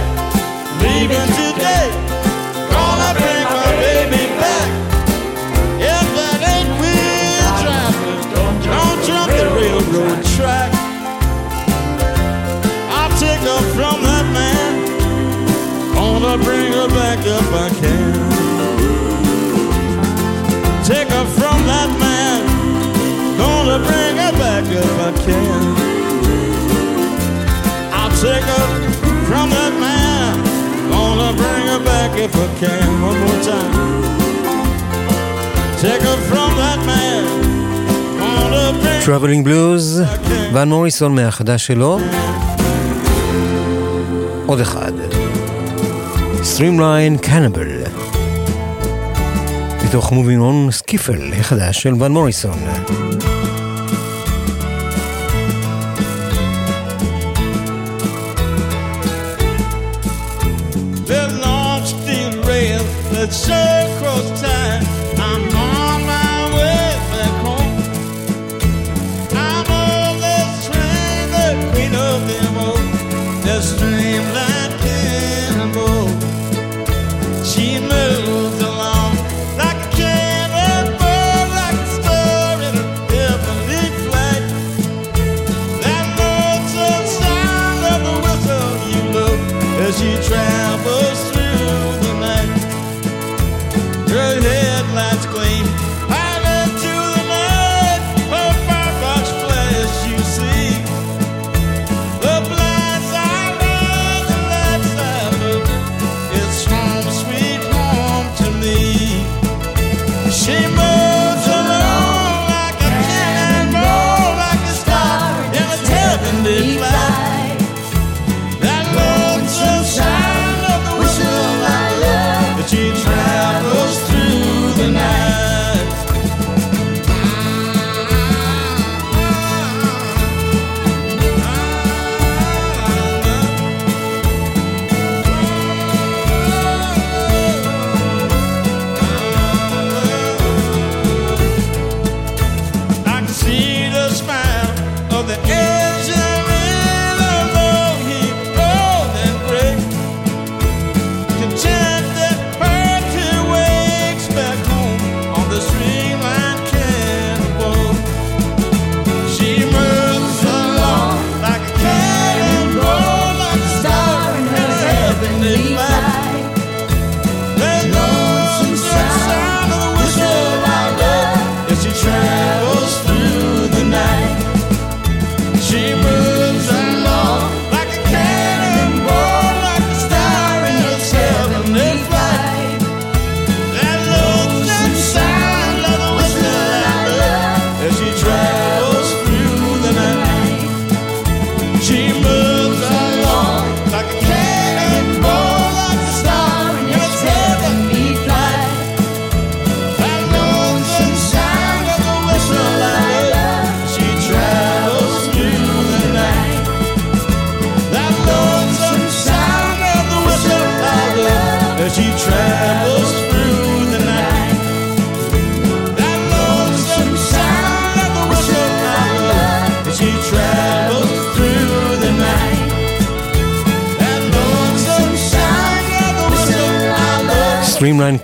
leaving today. Gonna bring my baby back. If that ain't wheel driver, don't jump the railroad track. I'll take her from that man. Gonna bring her back if I can. Can. I'll take her from that man. Gonna bring her back if I can. One more time. Take her from that man. Traveling Blues, ון מוריסון מהחדש שלו. עוד אחד. Streamline Cannibal. מתוך און סקיפל, החדש של ון מוריסון. so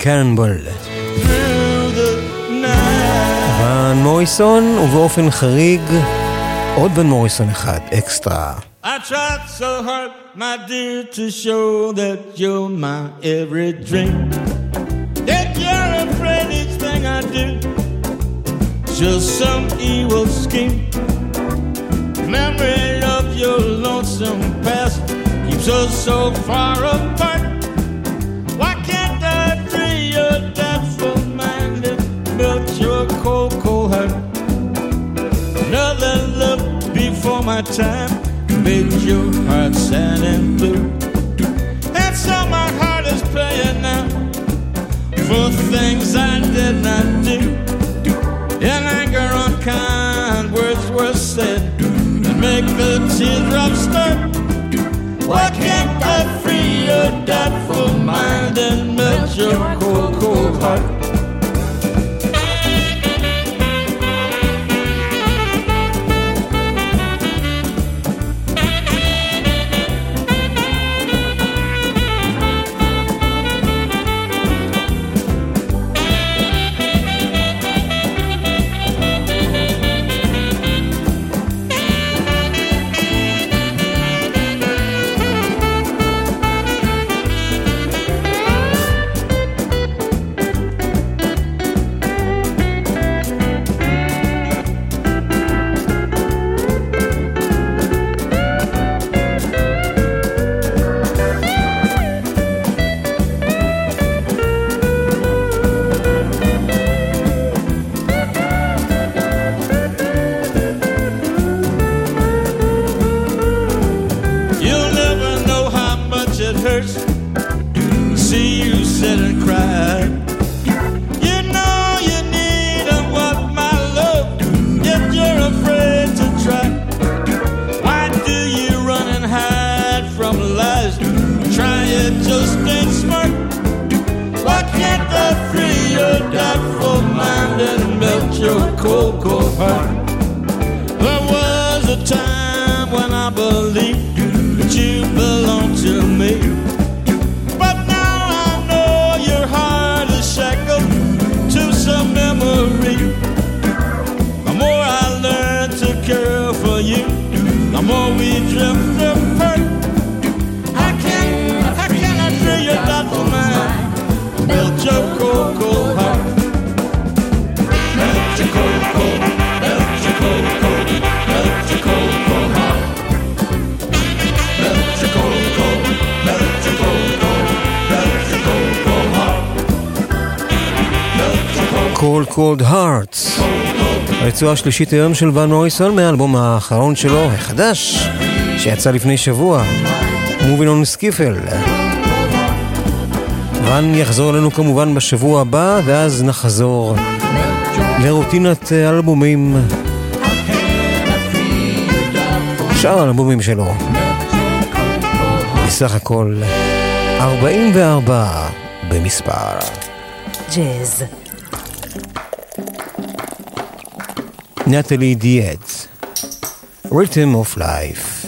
סטרימליין קנבול. through the night. ון מוריסון, ובאופן חריג, עוד ון מוריסון אחד, אקסטרה. I tried so hard, my dear, to show that you're my every dream. That you're afraid each thing I do, just some evil scheme. Memory of your lonesome past keeps us so far apart. Before my time made your heart sad and blue. And so my heart is paying now for things I did not do. In anger, unkind words were said and make the teardrops start. Why can't I free your doubtful mind and melt your cold, cold heart? הרצועה השלישית היום של ון מוריסון מהאלבום האחרון שלו, החדש, שיצא לפני שבוע, on סקיפל. ון יחזור אלינו כמובן בשבוע הבא, ואז נחזור לרוטינת אלבומים. שאר האלבומים שלו. בסך הכל 44 במספר. ג'אז. Natalie Dietz, Rhythm of Life.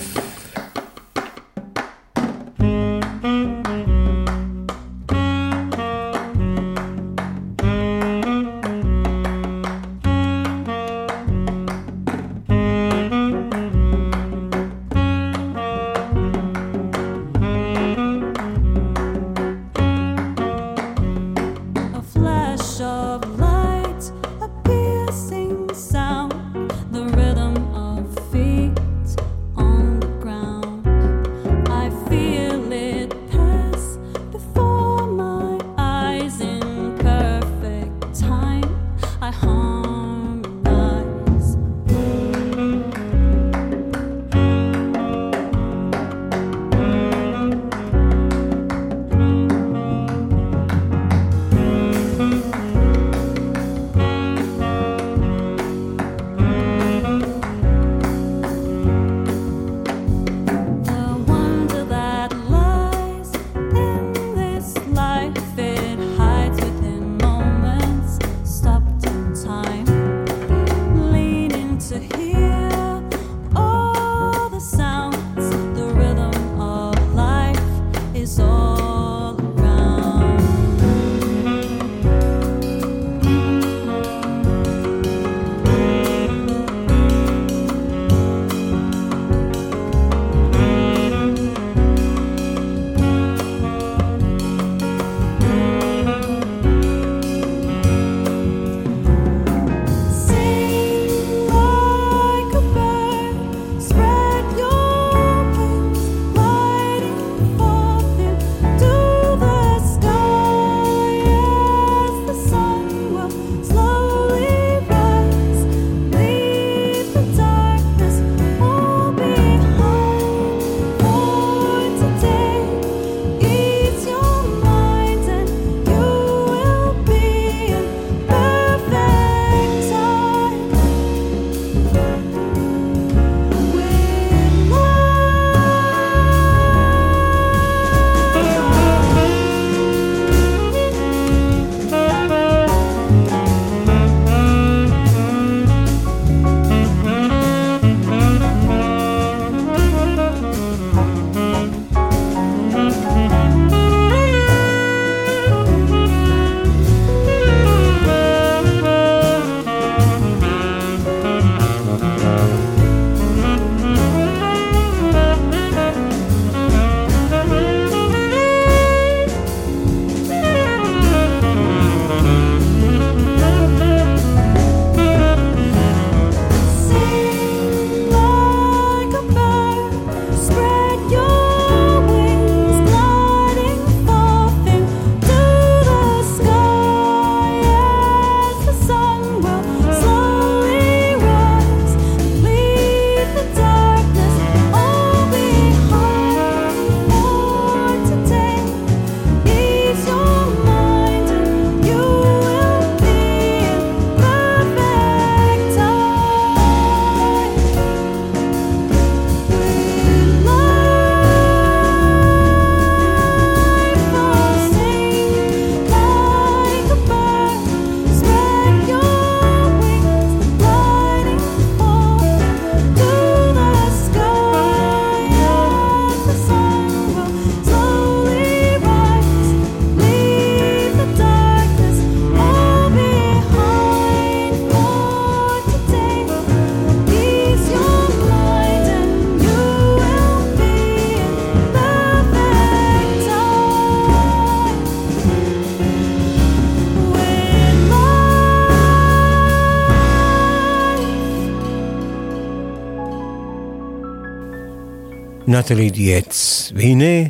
נטלי דיאץ, והנה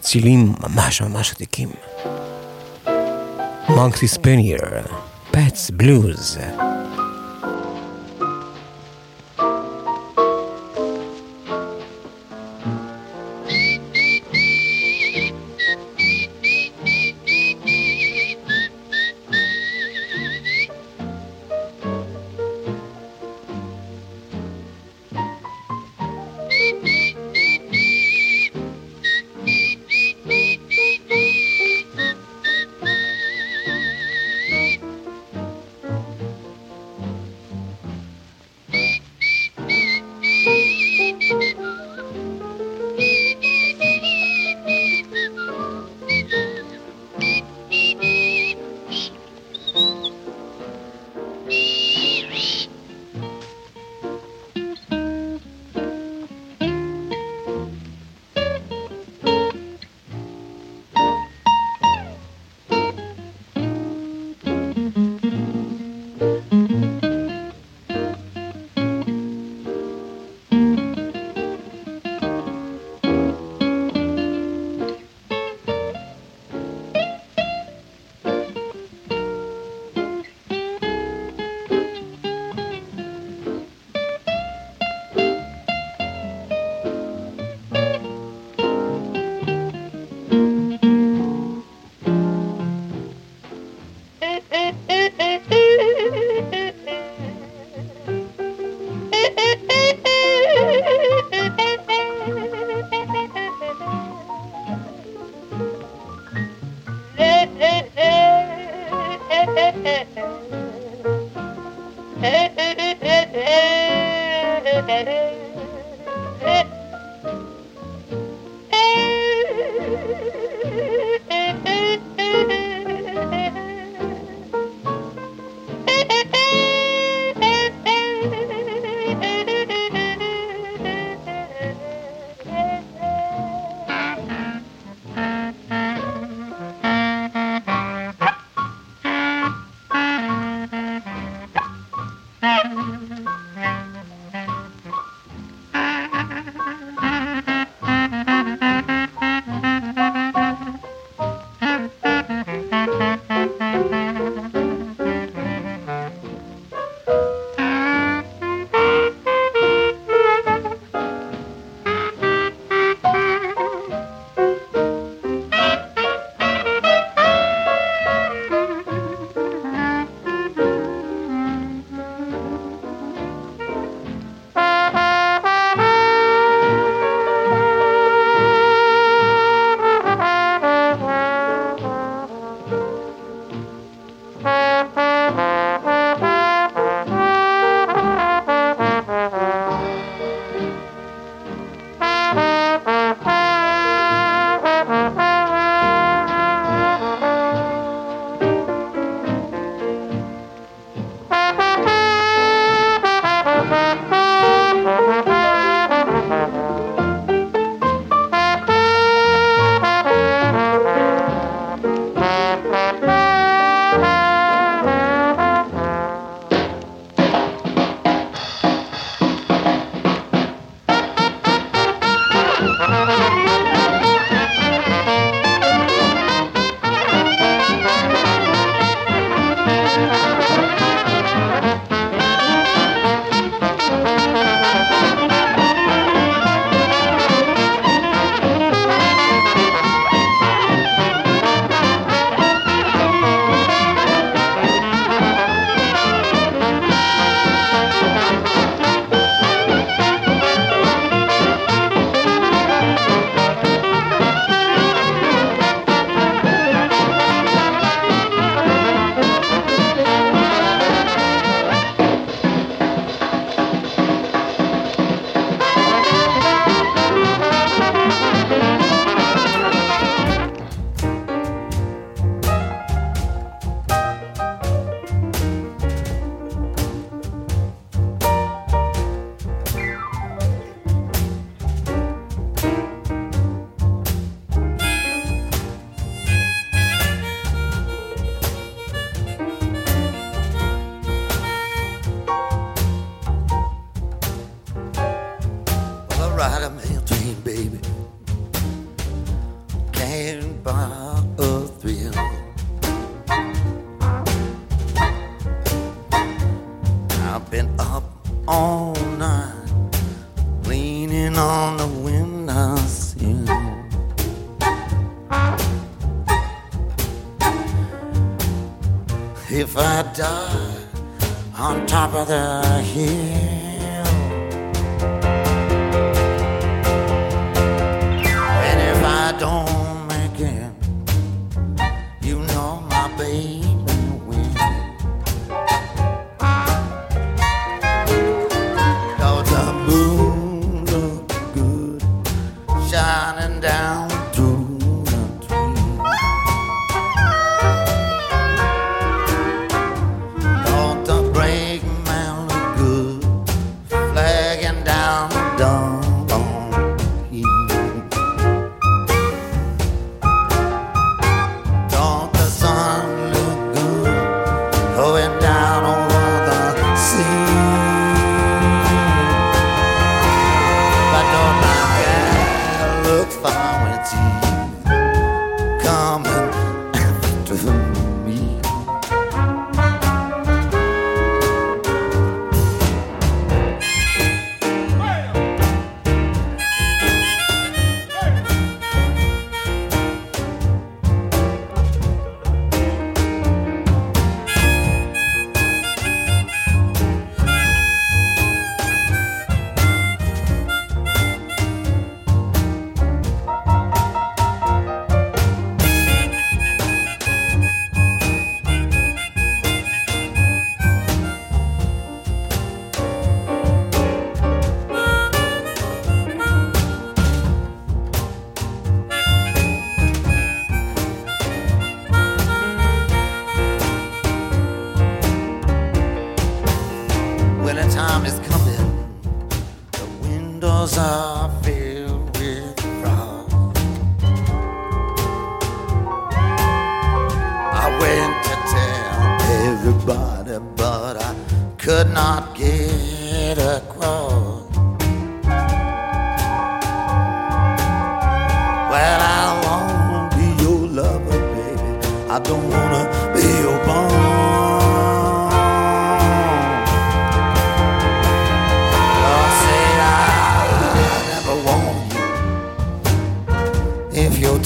צילים ממש ממש עתיקים. מונקסי ספנייר, פאטס בלוז.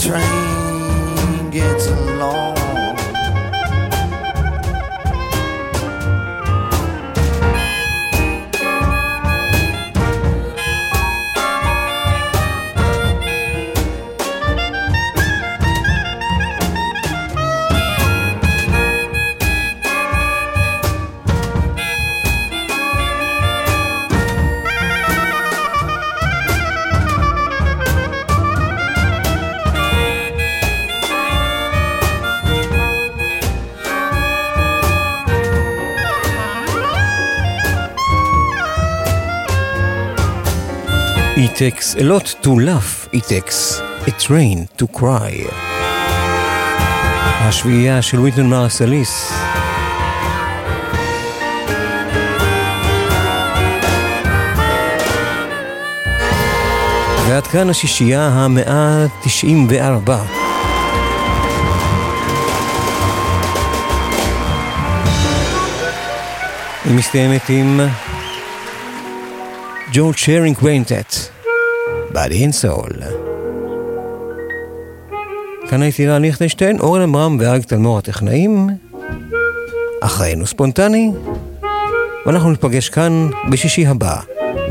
train. takes a lot to laugh, it takes a train to cry. השביעייה של וויטון מרסליס. ועד כאן השישייה המאה תשעים וארבע. היא מסתיימת עם ג'ורג' שיירינג ויינטט. Body and Soul. כאן הייתי אילן ליכטנשטיין, אורן עמרם ואריק תלמור הטכנאים. אחרינו ספונטני, ואנחנו נפגש כאן בשישי הבא,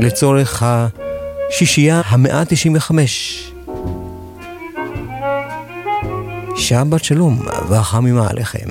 לצורך השישייה המאה ה-95. שבת שלום והחמימה עליכם.